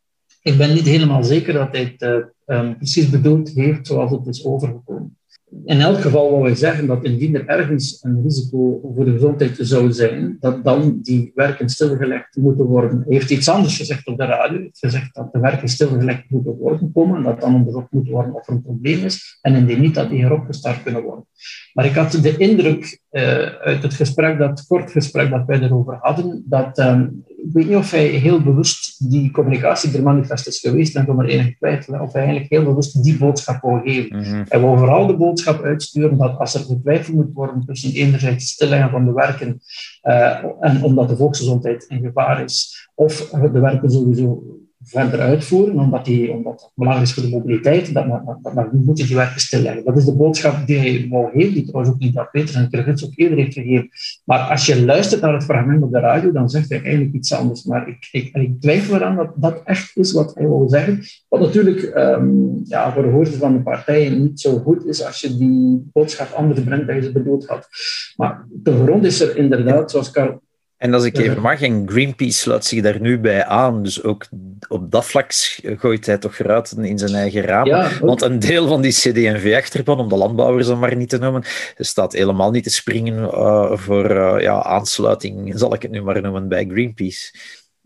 Ik ben niet helemaal zeker dat hij het um, precies bedoeld heeft zoals het is overgekomen. In elk geval wil wij zeggen dat indien er ergens een risico voor de gezondheid zou zijn, dat dan die werken stilgelegd moeten worden. Hij heeft iets anders gezegd op de radio. Hij heeft gezegd dat de werken stilgelegd moeten worden komen, en dat dan onderzocht moet worden of er een probleem is, en indien niet, dat die heropgestart kunnen worden. Maar ik had de indruk uh, uit het gesprek, dat kort gesprek dat wij erover hadden, dat um, ik weet niet of hij heel bewust die communicatie er manifest is geweest en zonder enige twijfel, of hij eigenlijk heel bewust die boodschap wil geven. Mm -hmm. Hij wil vooral de boodschap uitsturen dat als er getwijfeld moet worden tussen enerzijds het stilleggen van de werken uh, en omdat de volksgezondheid in gevaar is, of de werken sowieso verder uitvoeren, omdat, die, omdat het belangrijk is voor de mobiliteit, dat, dat, dat, moet je die werken stilleggen. Dat is de boodschap die hij wou geven, die trouwens ook niet dat Peter en Krugits ook eerder heeft gegeven. Maar als je luistert naar het fragment op de radio, dan zegt hij eigenlijk iets anders. Maar ik, ik, ik twijfel eraan dat dat echt is wat hij wil zeggen. Wat natuurlijk um, ja, voor de hoogte van de partijen niet zo goed is als je die boodschap anders brengt dan je ze bedoeld had. Maar de grond is er inderdaad, zoals Karl en als ik even mag, en Greenpeace sluit zich daar nu bij aan. Dus ook op dat vlak gooit hij toch ruiten in zijn eigen raam. Ja, Want een deel van die CD&V-achterban, om de landbouwers dan maar niet te noemen, staat helemaal niet te springen uh, voor uh, ja, aansluiting, zal ik het nu maar noemen, bij Greenpeace.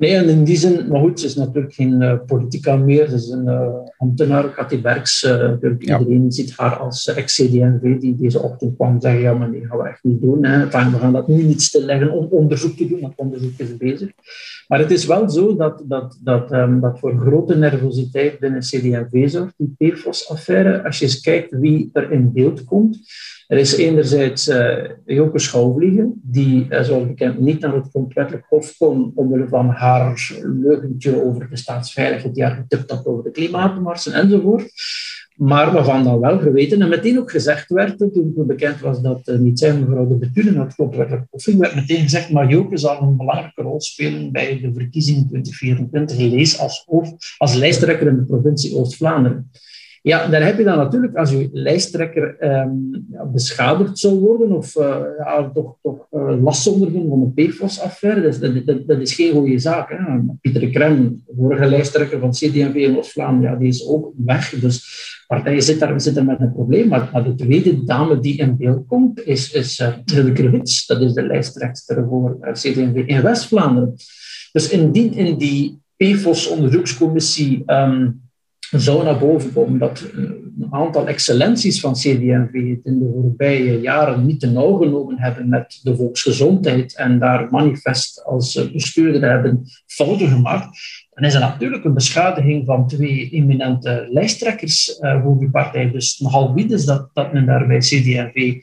Nee, en in die zin, maar goed, ze is natuurlijk geen uh, politica meer. Ze is een uh, ambtenaar, Cathy Berks. Uh, ja. Iedereen ziet haar als ex-CD&V die deze ochtend kwam zeggen, ja, maar nee, gaan we echt niet doen. Hè. We gaan dat nu niet stilleggen om onderzoek te doen, want onderzoek is bezig. Maar het is wel zo dat, dat, dat, um, dat voor grote nervositeit binnen CD&V zorgt, die PFOS-affaire. Als je eens kijkt wie er in beeld komt, er is enerzijds uh, Joke Schouwvliegen, die, uh, zoals bekend, niet naar het grondwettelijk hof kon omwille van haar leugentje over de staatsveiligheid, die haar getipt had over de klimaatmarsen enzovoort. Maar waarvan dan wel geweten en meteen ook gezegd werd, toen, toen bekend was dat niet zijn mevrouw de Betulen het grondwettelijk hof werd meteen gezegd, maar Joke zal een belangrijke rol spelen bij de verkiezingen 2024. Lees als, als lijsttrekker in de provincie Oost-Vlaanderen. Ja, daar heb je dan natuurlijk, als je lijsttrekker ja, beschadigd zou worden of ja, toch, toch uh, last ondervinden van een PFOS-affaire, dat, dat, dat, is geen goede zaak. Hè. Pieter Krem, vorige lijsttrekker van CD&V in Oost-Vlaanderen, die is ook weg. Dus partijen zitten daar, zitten met een probleem. Maar, de tweede dame die in beeld komt, is, is uh, Hilde Dat is de lijsttrekker voor uh, CD&V in West-Vlaanderen. Dus indien in die PFOS-onderzoekscommissie... Um, zou naar boven komen dat eh, een aantal excellenties van CD&V het in de voorbije jaren niet te nauw genomen hebben met de volksgezondheid en daar manifest als bestuurder hebben fouten gemaakt, dan is er natuurlijk een beschadiging van twee eminente lijsttrekkers voor die partij. Dus nogal wie is dat, dat men daar bij CD&V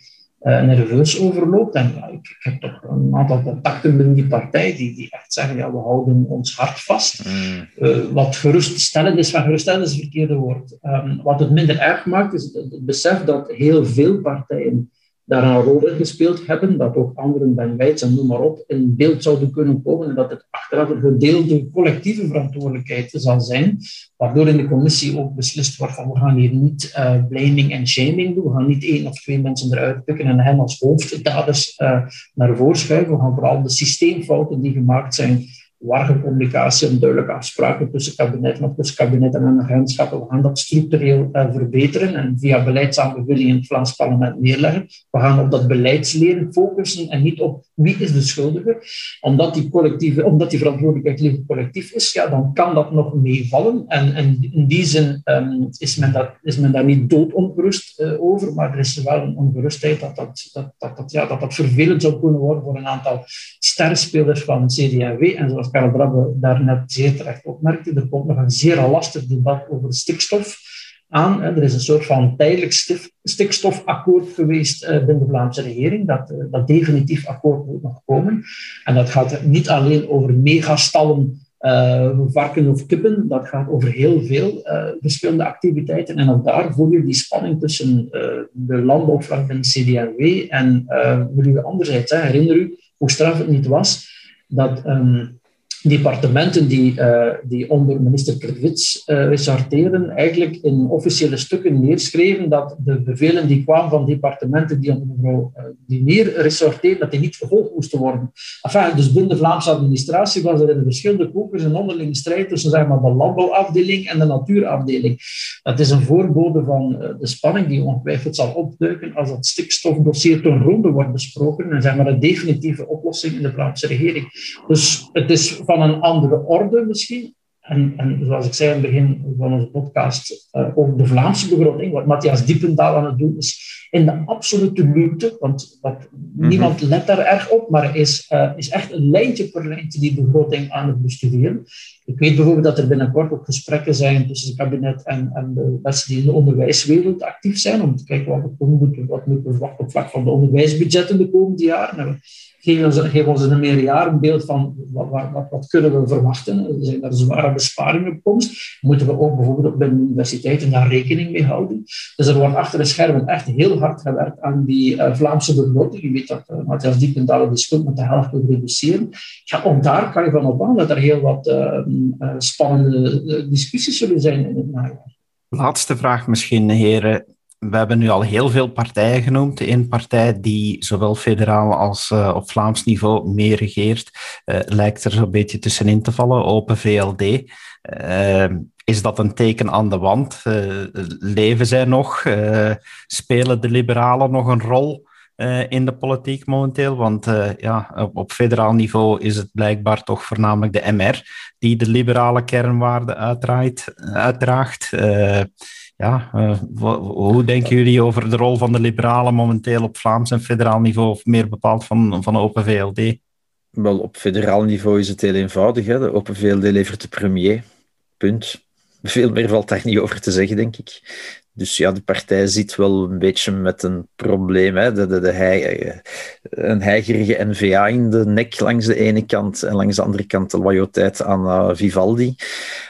uh, nerveus overloopt. En ja, ik, ik, heb toch een aantal contacten binnen die partij die, die echt zeggen, ja, we houden ons hart vast. Mm. Uh, wat geruststellend is, van geruststellend is het verkeerde woord. Um, wat het minder erg maakt, is het, het besef dat heel veel partijen daar een rol in gespeeld hebben, dat ook anderen, Ben Wijts en noem maar op, in beeld zouden kunnen komen en dat het achteraf een gedeelde collectieve verantwoordelijkheid zal zijn, waardoor in de commissie ook beslist wordt van we gaan hier niet uh, blaming en shaming doen, we gaan niet één of twee mensen eruit pikken en hen als hoofddaders uh, naar voren schuiven, we gaan vooral de systeemfouten die gemaakt zijn warge communicatie en duidelijke afspraken tussen kabinetten of tussen kabinetten en agentschappen. We gaan dat structureel uh, verbeteren en via beleidsaanbevelingen in het Vlaams parlement neerleggen. We gaan op dat beleidsleren focussen en niet op wie is de schuldige. Omdat die, collectieve, omdat die verantwoordelijkheid liever collectief is, ja, dan kan dat nog meevallen. En, en in die zin um, is, men dat, is men daar niet doodongerust uh, over, maar er is wel een ongerustheid dat dat, dat, dat, ja, dat dat vervelend zou kunnen worden voor een aantal sterspelers van CDAW. En zoals Karel Drabbe daarnet zeer terecht opmerkte, er komt nog een zeer lastig debat over stikstof aan. Er is een soort van tijdelijk stikstofakkoord geweest eh, binnen de Vlaamse regering. Dat, eh, dat definitief akkoord moet nog komen. En dat gaat niet alleen over megastallen uh, varken of kippen. Dat gaat over heel veel verschillende activiteiten. En ook daar voel je die spanning tussen de landbouwvlag en CDRW en milieu anderzijds. Hè. Herinner u hoe straf het niet was dat ehm, departementen die, uh, die onder minister Krivits uh, ressorteren, eigenlijk in officiële stukken neerschreven dat de bevelen die kwamen van departementen die onder mevrouw uh, Dinier ressorteren, dat die niet vervolgd moesten worden. Enfin, dus binnen de Vlaamse administratie was er in verschillende kokers een onderlinge strijd tussen zeg maar, de landbouwafdeling en de natuurafdeling. Dat is een voorbode van de spanning die ongetwijfeld zal opduiken als dat stikstofdossier ten ronde wordt besproken en zeg maar, een definitieve oplossing in de Vlaamse regering. Dus het is van een andere orde misschien. En, en zoals ik zei aan het begin van onze podcast, uh, ook de Vlaamse begroting, wat Matthias Diependaal aan het doen is, in de absolute luwte, want mhm. niemand let daar erg op, maar is, uh, is echt een lijntje per lijntje die begroting aan het bestuderen. Ik weet bijvoorbeeld dat er binnenkort ook gesprekken zijn tussen het kabinet en, en de mensen die in de onderwijswereld actief zijn, om te kijken wat we moeten, wat moeten we verwachten op vlak van de onderwijsbudgetten de komende jaren geef ons, geef ons in een meerjarenbeeld van wat, wat, wat, kunnen we verwachten. Er zijn daar zware besparingen op komst. Moeten we ook bijvoorbeeld bij de universiteiten daar rekening mee houden. Dus er wordt achter de schermen echt heel hard gewerkt aan die uh, Vlaamse begroting. Je weet dat uh, Matthias Diependalen de schuld met de helft wil reduceren. Ja, ook daar kan je van op aan dat er heel wat uh, spannende discussies zullen zijn in het najaar. Laatste vraag misschien, heren we hebben nu al heel veel partijen genoemd. Eén partij die zowel federaal als uh, op Vlaams niveau meer regeert, uh, lijkt er zo'n beetje tussenin te vallen, Open VLD. Ehm, is dat een teken aan de wand? Eh, leven zij nog? spelen de liberalen nog een rol? in de politiek momenteel. Want ja, op, op, federaal niveau is het blijkbaar toch voornamelijk de MR die de liberale kernwaarden uitdraagt ja, uh, hoe denken jullie over de rol van de liberalen momenteel op Vlaams en federaal niveau, of meer bepaald van, van Open VLD? Wel, op federaal niveau is het heel eenvoudig. Hè. De Open VLD levert de premier. Punt. Veel meer valt daar niet over te zeggen, denk ik. Dus ja, de partij zit wel een beetje met een probleem. Hè. De, de, de eh, een heigerige NVA in de nek langs de ene kant en langs de andere kant de loyaliteit aan uh, Vivaldi.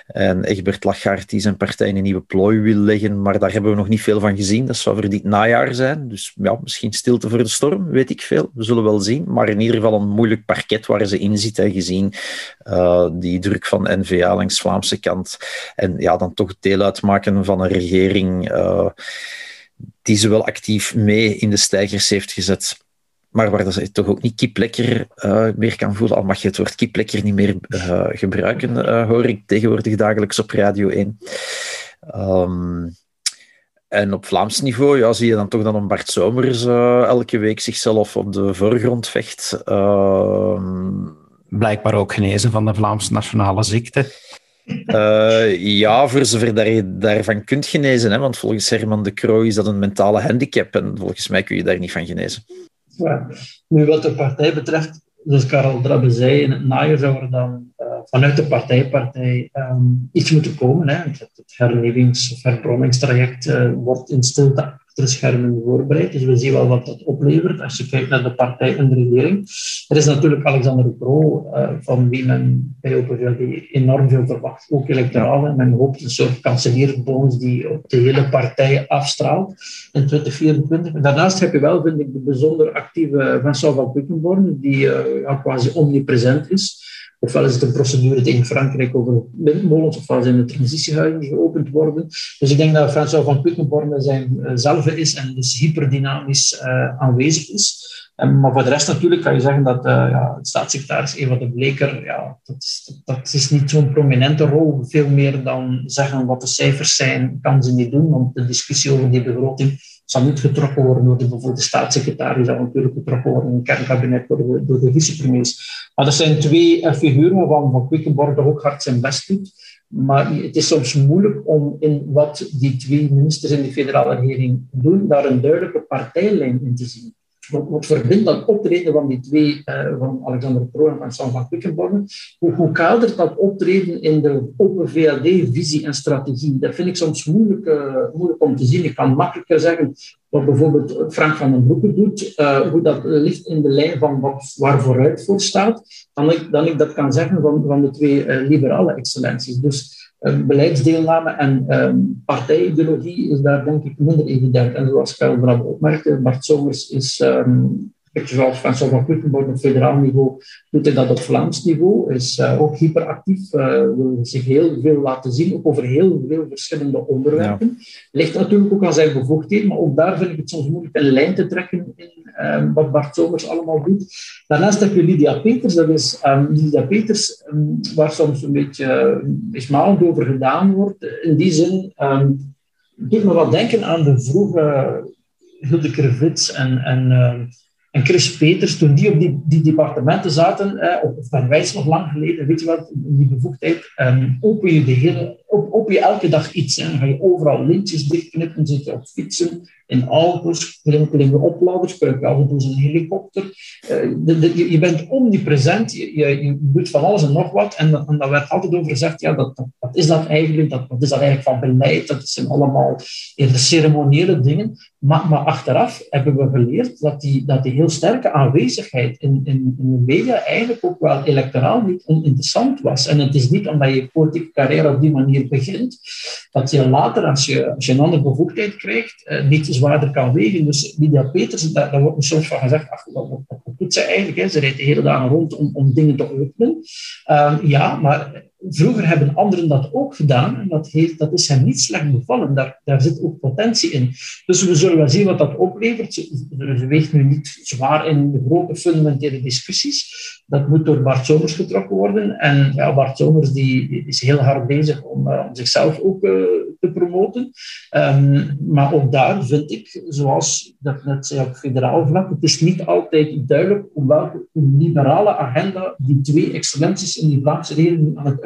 En Egbert Lachaert die zijn partij in een nieuwe plooi wil leggen, maar daar hebben we nog niet veel van gezien. Dat zou voor dit najaar zijn. Dus ja, misschien stilte voor de storm, weet ik veel. We zullen wel zien. Maar in ieder geval een moeilijk parket waar ze in zitten, gezien uh, die druk van NVA langs Vlaamse kant. En ja, dan toch deel uitmaken van een regering die ze wel actief mee in de stijgers heeft gezet maar waar ze toch ook niet kiplekker uh, meer kan voelen. Al mag je het woord kiplekker niet meer uh, gebruiken, uh, hoor ik tegenwoordig dagelijks op Radio 1. Um, ehm, en op Vlaams niveau ja, zie je dan toch dat een Bart Somers elke week zichzelf op de voorgrond vecht. Ehm, Blijkbaar ook genezen van de Vlaamse nationale ziekte. Ja, voor zover je daarvan kunt genezen. Hè? Want volgens Herman de Croo is dat een mentale handicap. En volgens mij kun je daar niet van genezen. Nu, wat de partij betreft, zoals Karel Drabbe zei, in het najaar zou er dan uh, vanuit de partijpartij um, iets moeten komen. Hè. Het, het herlevings- of herbronningstraject uh, wordt in stilte achter de schermen voorbereid. Dus we zien wel wat dat oplevert als je kijkt naar de partij en de regering. Er is natuurlijk Alexander Pro, uh, van wie men bij OpenVLD enorm veel verwacht, ook electoraal. En men hoopt een soort kanseliersbonus die op de hele partij afstraalt in 2024. Daarnaast heb je wel, vind ik, de bijzonder actieve Vincent van Quickenborn, die uh, quasi omnipresent is. Ofwel is het een procedure tegen Frankrijk over windmolens, ofwel zijn de transitiehuizen geopend worden. Dus ik denk dat François van Quickenborne zijn uh, zelf is en dus hyperdynamisch uh, aanwezig is. Maar voor de rest natuurlijk kan je zeggen dat uh, ja, staatssecretaris Eva de Bleker, ja, dat, is, dat is niet zo'n prominente rol. Veel meer dan zeggen wat de cijfers zijn, kan ze niet doen. Want de discussie over die begroting zal niet getrokken worden door de, bijvoorbeeld de staatssecretaris, zal natuurlijk getrokken worden in het kernkabinet door de, door de. Maar er zijn twee uh, figuren waarvan Van Quickenborg ook hard zijn best doet. Maar het is soms moeilijk om in wat die twee ministers in de federale regering doen, daar een duidelijke partijlijn in te zien wat, verbindt dat optreden van die twee, uh, van Alexander Pro en Sam van Quickenborne, hoe, hoe kadert dat optreden in de open VLD-visie en strategie? Dat vind ik soms moeilijk, uh, moeilijk om te zien. Ik kan makkelijker zeggen wat bijvoorbeeld Frank van den Broeke doet, uh, hoe dat ligt in de lijn van wat, waar vooruit voor staat, dan ik, dan ik dat kan zeggen van, van de twee liberale excellenties. Dus beleidsdeelname en um, partijideologie is daar denk ik minder evident. En zoals Karel Brabbe opmerkte, Bart Somers is um, beetje zoals François van op federaal niveau, doet hij dat op Vlaams niveau, is uh, ook hyperactief, uh, wil zich heel veel laten zien, ook over heel veel verschillende onderwerpen. Ja. Ligt natuurlijk ook aan zijn bevoegdheden, maar ook daar vind ik het soms moeilijk een lijn te trekken in um, wat Bart Somers allemaal doet. Daarnaast heb je Lydia Peters, dat is um, Lydia Peters, um, waar soms een beetje mismalend over gedaan wordt. In die zin doet me wat denken aan de vroege Hilde Krevits en, en en Chris Peters, toen die op die, die departementen zaten, eh, of bij wijze nog lang geleden, weet je wat, die bevoegdheid, open je de hele, op, open je elke dag iets. Hè. Dan ga je overal lintjes dichtknippen, zit je op fietsen, in auto's, klinken opladers, gebruik je af en een helikopter. De, je, bent omnipresent, je, je, je, doet van alles en nog wat. En, en daar werd altijd over gezegd, ja, dat, dat, wat is dat eigenlijk? Dat, wat is dat eigenlijk van beleid? Dat zijn allemaal eerder ceremoniële dingen. Maar, maar achteraf hebben we geleerd dat die, dat die heel sterke aanwezigheid in, in, in de media eigenlijk ook wel electoraal niet oninteressant was. En het is niet omdat je politieke carrière op die manier begint, dat je later, als je, als je een andere bevoegdheid krijgt, eh, niet zwaarder kan wegen. Dus Lydia Peters, daar, wordt me soms van gezegd, ach, wat, doet ze eigenlijk? Hè? Ze rijdt de hele dagen rond om, om dingen te openen. Um, ja, maar vroeger hebben anderen dat ook gedaan en dat, heeft, dat is hen niet slecht bevallen. Daar, daar zit ook potentie in. Dus we zullen wel zien wat dat oplevert. Ze, weegt nu niet zwaar in de grote fundamentele discussies. Dat moet door Bart Somers getrokken worden. En ja, Bart Somers die, is heel hard bezig om, uh, om zichzelf ook uh, te promoten. Um, maar ook daar vind ik, zoals dat net zei op federaal vlak, het is niet altijd duidelijk om welke liberale agenda die twee excellenties in die Vlaamse regering aan het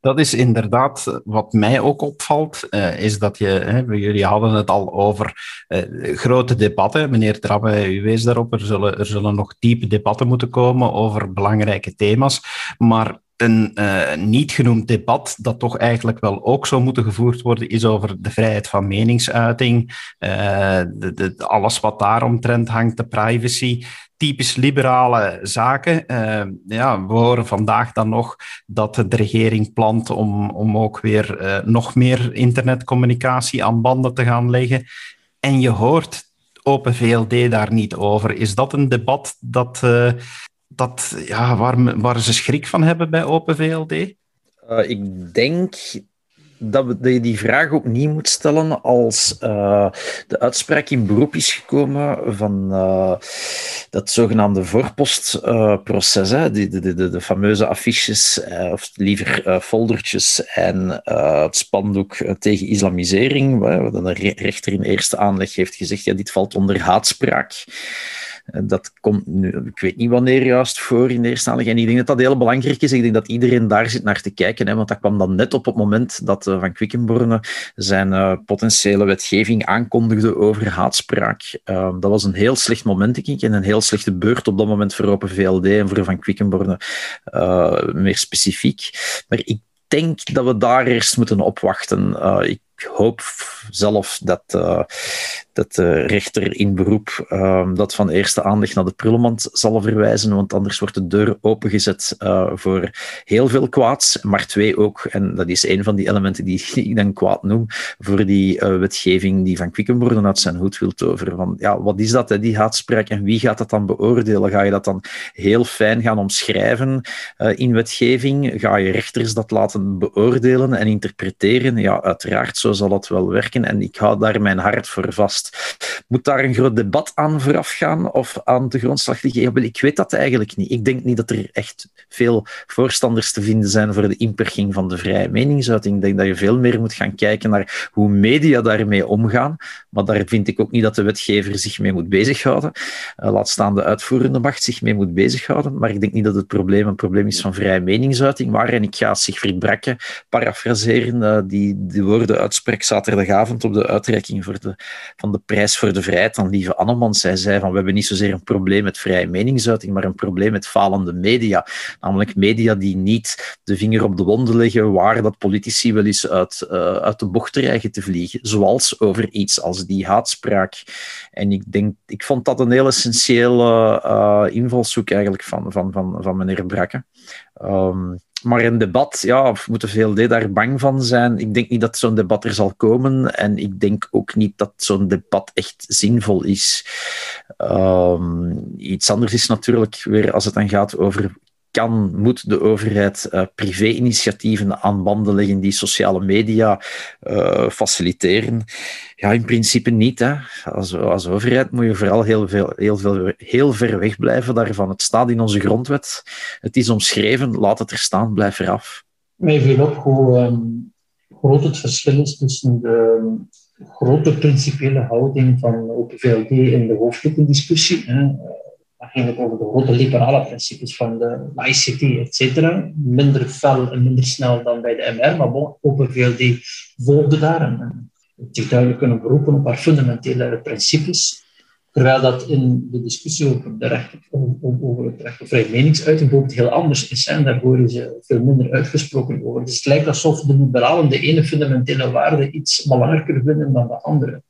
Dat is inderdaad wat mij ook opvalt, uh, is dat je, hè, jullie hadden het al over uh, grote debatten. Meneer Trabbe, u wees daarop, er zullen, er zullen nog diepe debatten moeten komen over belangrijke thema's. Maar een uh, niet genoemd debat dat toch eigenlijk wel ook zou moeten gevoerd worden, is over de vrijheid van meningsuiting, alles wat daaromtrent hangt, de privacy typisch liberale zaken. Uh, ja, we horen vandaag dan nog dat de regering plant om, om ook weer uh, nog meer internetcommunicatie aan banden te gaan leggen. En je hoort Open VLD daar niet over. Is dat een debat dat, uh, dat, ja, waar, waar ze schrik van hebben bij Open VLD? ik denk dat, je die vraag opnieuw moet stellen als uh, de uitspraak in beroep is gekomen van uh, dat zogenaamde voorpostproces, uh, de, de, de, de, fameuze affiches, of liever foldertjes en het spandoek tegen islamisering, waar de rechter in eerste aanleg heeft gezegd, ja, dit valt onder haatspraak. Dat komt nu, ik weet niet wanneer juist voor in de eerste aanleg. En ik denk dat dat heel belangrijk is. Ik denk dat iedereen daar zit naar te kijken. Hè, want dat kwam dan net op het moment dat uh, Van Quickenborne zijn uh, potentiële wetgeving aankondigde over haatspraak. Uh, dat was een heel slecht moment, denk ik. En een heel slechte beurt op dat moment voor Open VLD en voor Van Quickenborne meer specifiek. Maar ik denk dat we daar eerst moeten opwachten. Ik hoop zelf dat, uh, dat de rechter in beroep uh, dat van eerste aandacht naar de prullenmand zal verwijzen, want anders wordt de deur opengezet uh, voor heel veel kwaads, maar twee ook, en dat is een van die elementen die ik dan kwaad noem, voor die uh, wetgeving die Van Quickenborden uit zijn hoed wil toveren. Van, ja, wat is dat, hè, die haatspraak, en wie gaat dat dan beoordelen? Ga je dat dan heel fijn gaan omschrijven in wetgeving? Ga je rechters dat laten beoordelen en interpreteren? Ja, uiteraard, zo zal dat wel werken en ik hou daar mijn hart voor vast. Moet daar een groot debat aan vooraf gaan of aan de grondslag liggen? ik weet dat eigenlijk niet. Ik denk niet dat er echt veel voorstanders te vinden zijn voor de inperking van de vrije meningsuiting. Ik denk dat je veel meer moet gaan kijken naar hoe media daarmee omgaan. Maar daar vind ik ook niet dat de wetgever zich mee moet bezighouden. Uh, laat staan de uitvoerende macht zich mee moet bezighouden. Maar ik denk niet dat het probleem een probleem is van vrije meningsuiting. Waar, en ik ga Sigfried Brakke parafraseren, uh, die de woorden uitspreekt zaterdagavond op de uitreiking voor de, van de prijs voor de vrijheid aan Lieve Annemans. Zij zei van we hebben niet zozeer een probleem met vrije meningsuiting, maar een probleem met falende media. Namelijk media die niet de vinger op de wonden leggen waar dat politici wel eens uit, uh, uit de bocht dreigen te vliegen. Zoals over iets als die haatspraak. En ik denk, ik vond dat een heel essentiële uh, invalshoek eigenlijk van, van, van, van meneer Brakke. Um, maar een debat, ja, moeten veel daar bang van zijn. Ik denk niet dat zo'n debat er zal komen. En ik denk ook niet dat zo'n debat echt zinvol is. Um, iets anders is natuurlijk weer als het dan gaat over kan, moet de overheid uh, privé-initiatieven aan banden leggen die sociale media uh, faciliteren? Ja, in principe niet. Hè. Als, als overheid moet je vooral heel, veel, heel, veel, heel ver weg blijven daarvan. Het staat in onze grondwet. Het is omschreven, laat het er staan, blijf eraf. Mij viel op hoe groot het verschil is tussen de um, grote principiële houding van Open VLD in de hoofdstukkendiscussie. Hè het over de grote liberale principes van de ICT, et cetera. Minder fel en minder snel dan bij de MR, maar bon, Open VLD volgde daar en, zich duidelijk kunnen beroepen op haar fundamentele principes. Terwijl dat in de discussie over, de recht, over het recht op vrije meningsuiting bijvoorbeeld heel anders is. En daar horen ze veel minder uitgesproken over. Dus het lijkt alsof de liberalen de ene fundamentele waarde iets belangrijker vinden dan de andere.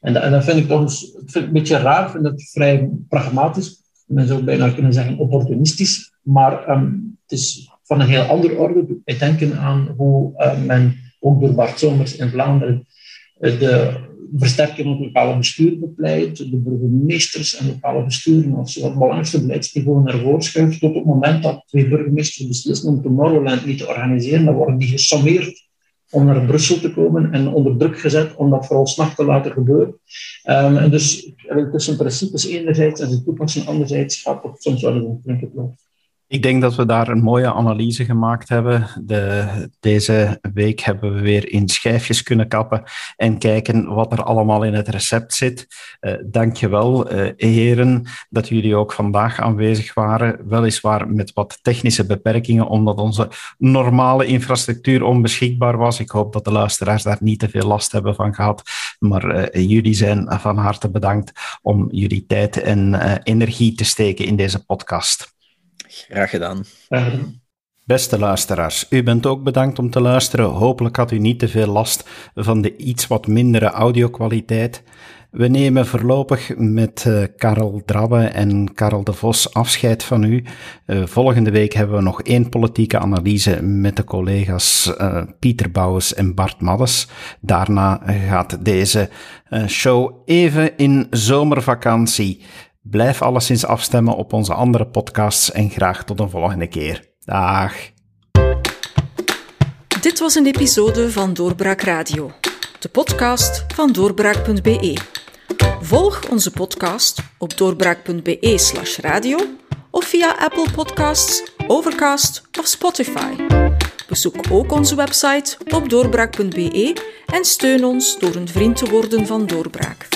En dat, en dat vind ik toch eens, een beetje raar, vind het vrij pragmatisch men zou bijna kunnen zeggen opportunistisch, maar um, het is van een heel andere orde. Wij denken aan hoe uh, men ook door Bart Somers in Vlaanderen uh, de versterking van lokale bestuur bepleit, de burgemeesters en lokale besturen als het belangrijkste beleidsniveau naar voren schuift, tot het moment dat twee burgemeesters beslissen om Tomorrowland niet te organiseren, dan worden die gesommeerd om naar Brussel te komen en onder druk gezet om dat vooral s'nachts te laten gebeuren. Um, en dus tussen principes enerzijds en de toepassing anderzijds gaat het soms wel eens een flinke. Ik denk dat we daar een mooie analyse gemaakt hebben. De, deze week hebben we weer in schijfjes kunnen kappen en kijken wat er allemaal in het recept zit. Uh, Dank je wel, uh, heren, dat jullie ook vandaag aanwezig waren. Weliswaar met wat technische beperkingen, omdat onze normale infrastructuur onbeschikbaar was. Ik hoop dat de luisteraars daar niet te veel last hebben van gehad. Maar uh, jullie zijn van harte bedankt om jullie tijd en energie te steken in deze podcast. Graag gedaan. Beste luisteraars, u bent ook bedankt om te luisteren. Hopelijk had u niet te veel last van de iets wat mindere audiokwaliteit. We nemen voorlopig met uh, Karel Drabbe en Karel de Vos afscheid van u. Uh, volgende week hebben we nog één politieke analyse met de collega's uh, Pieter Bouwens en Bart Maddes. Daarna gaat deze show even in zomervakantie. Blijf alleszins afstemmen op onze andere podcasts en graag tot een volgende keer. Dag. Dit was een episode van Doorbraak Radio, de podcast van doorbraak.be. Volg onze podcast op doorbraak.be/radio of via Apple Podcasts, Overcast of Spotify. Bezoek ook onze website op doorbraak.be en steun ons door een vriend te worden van Doorbraak.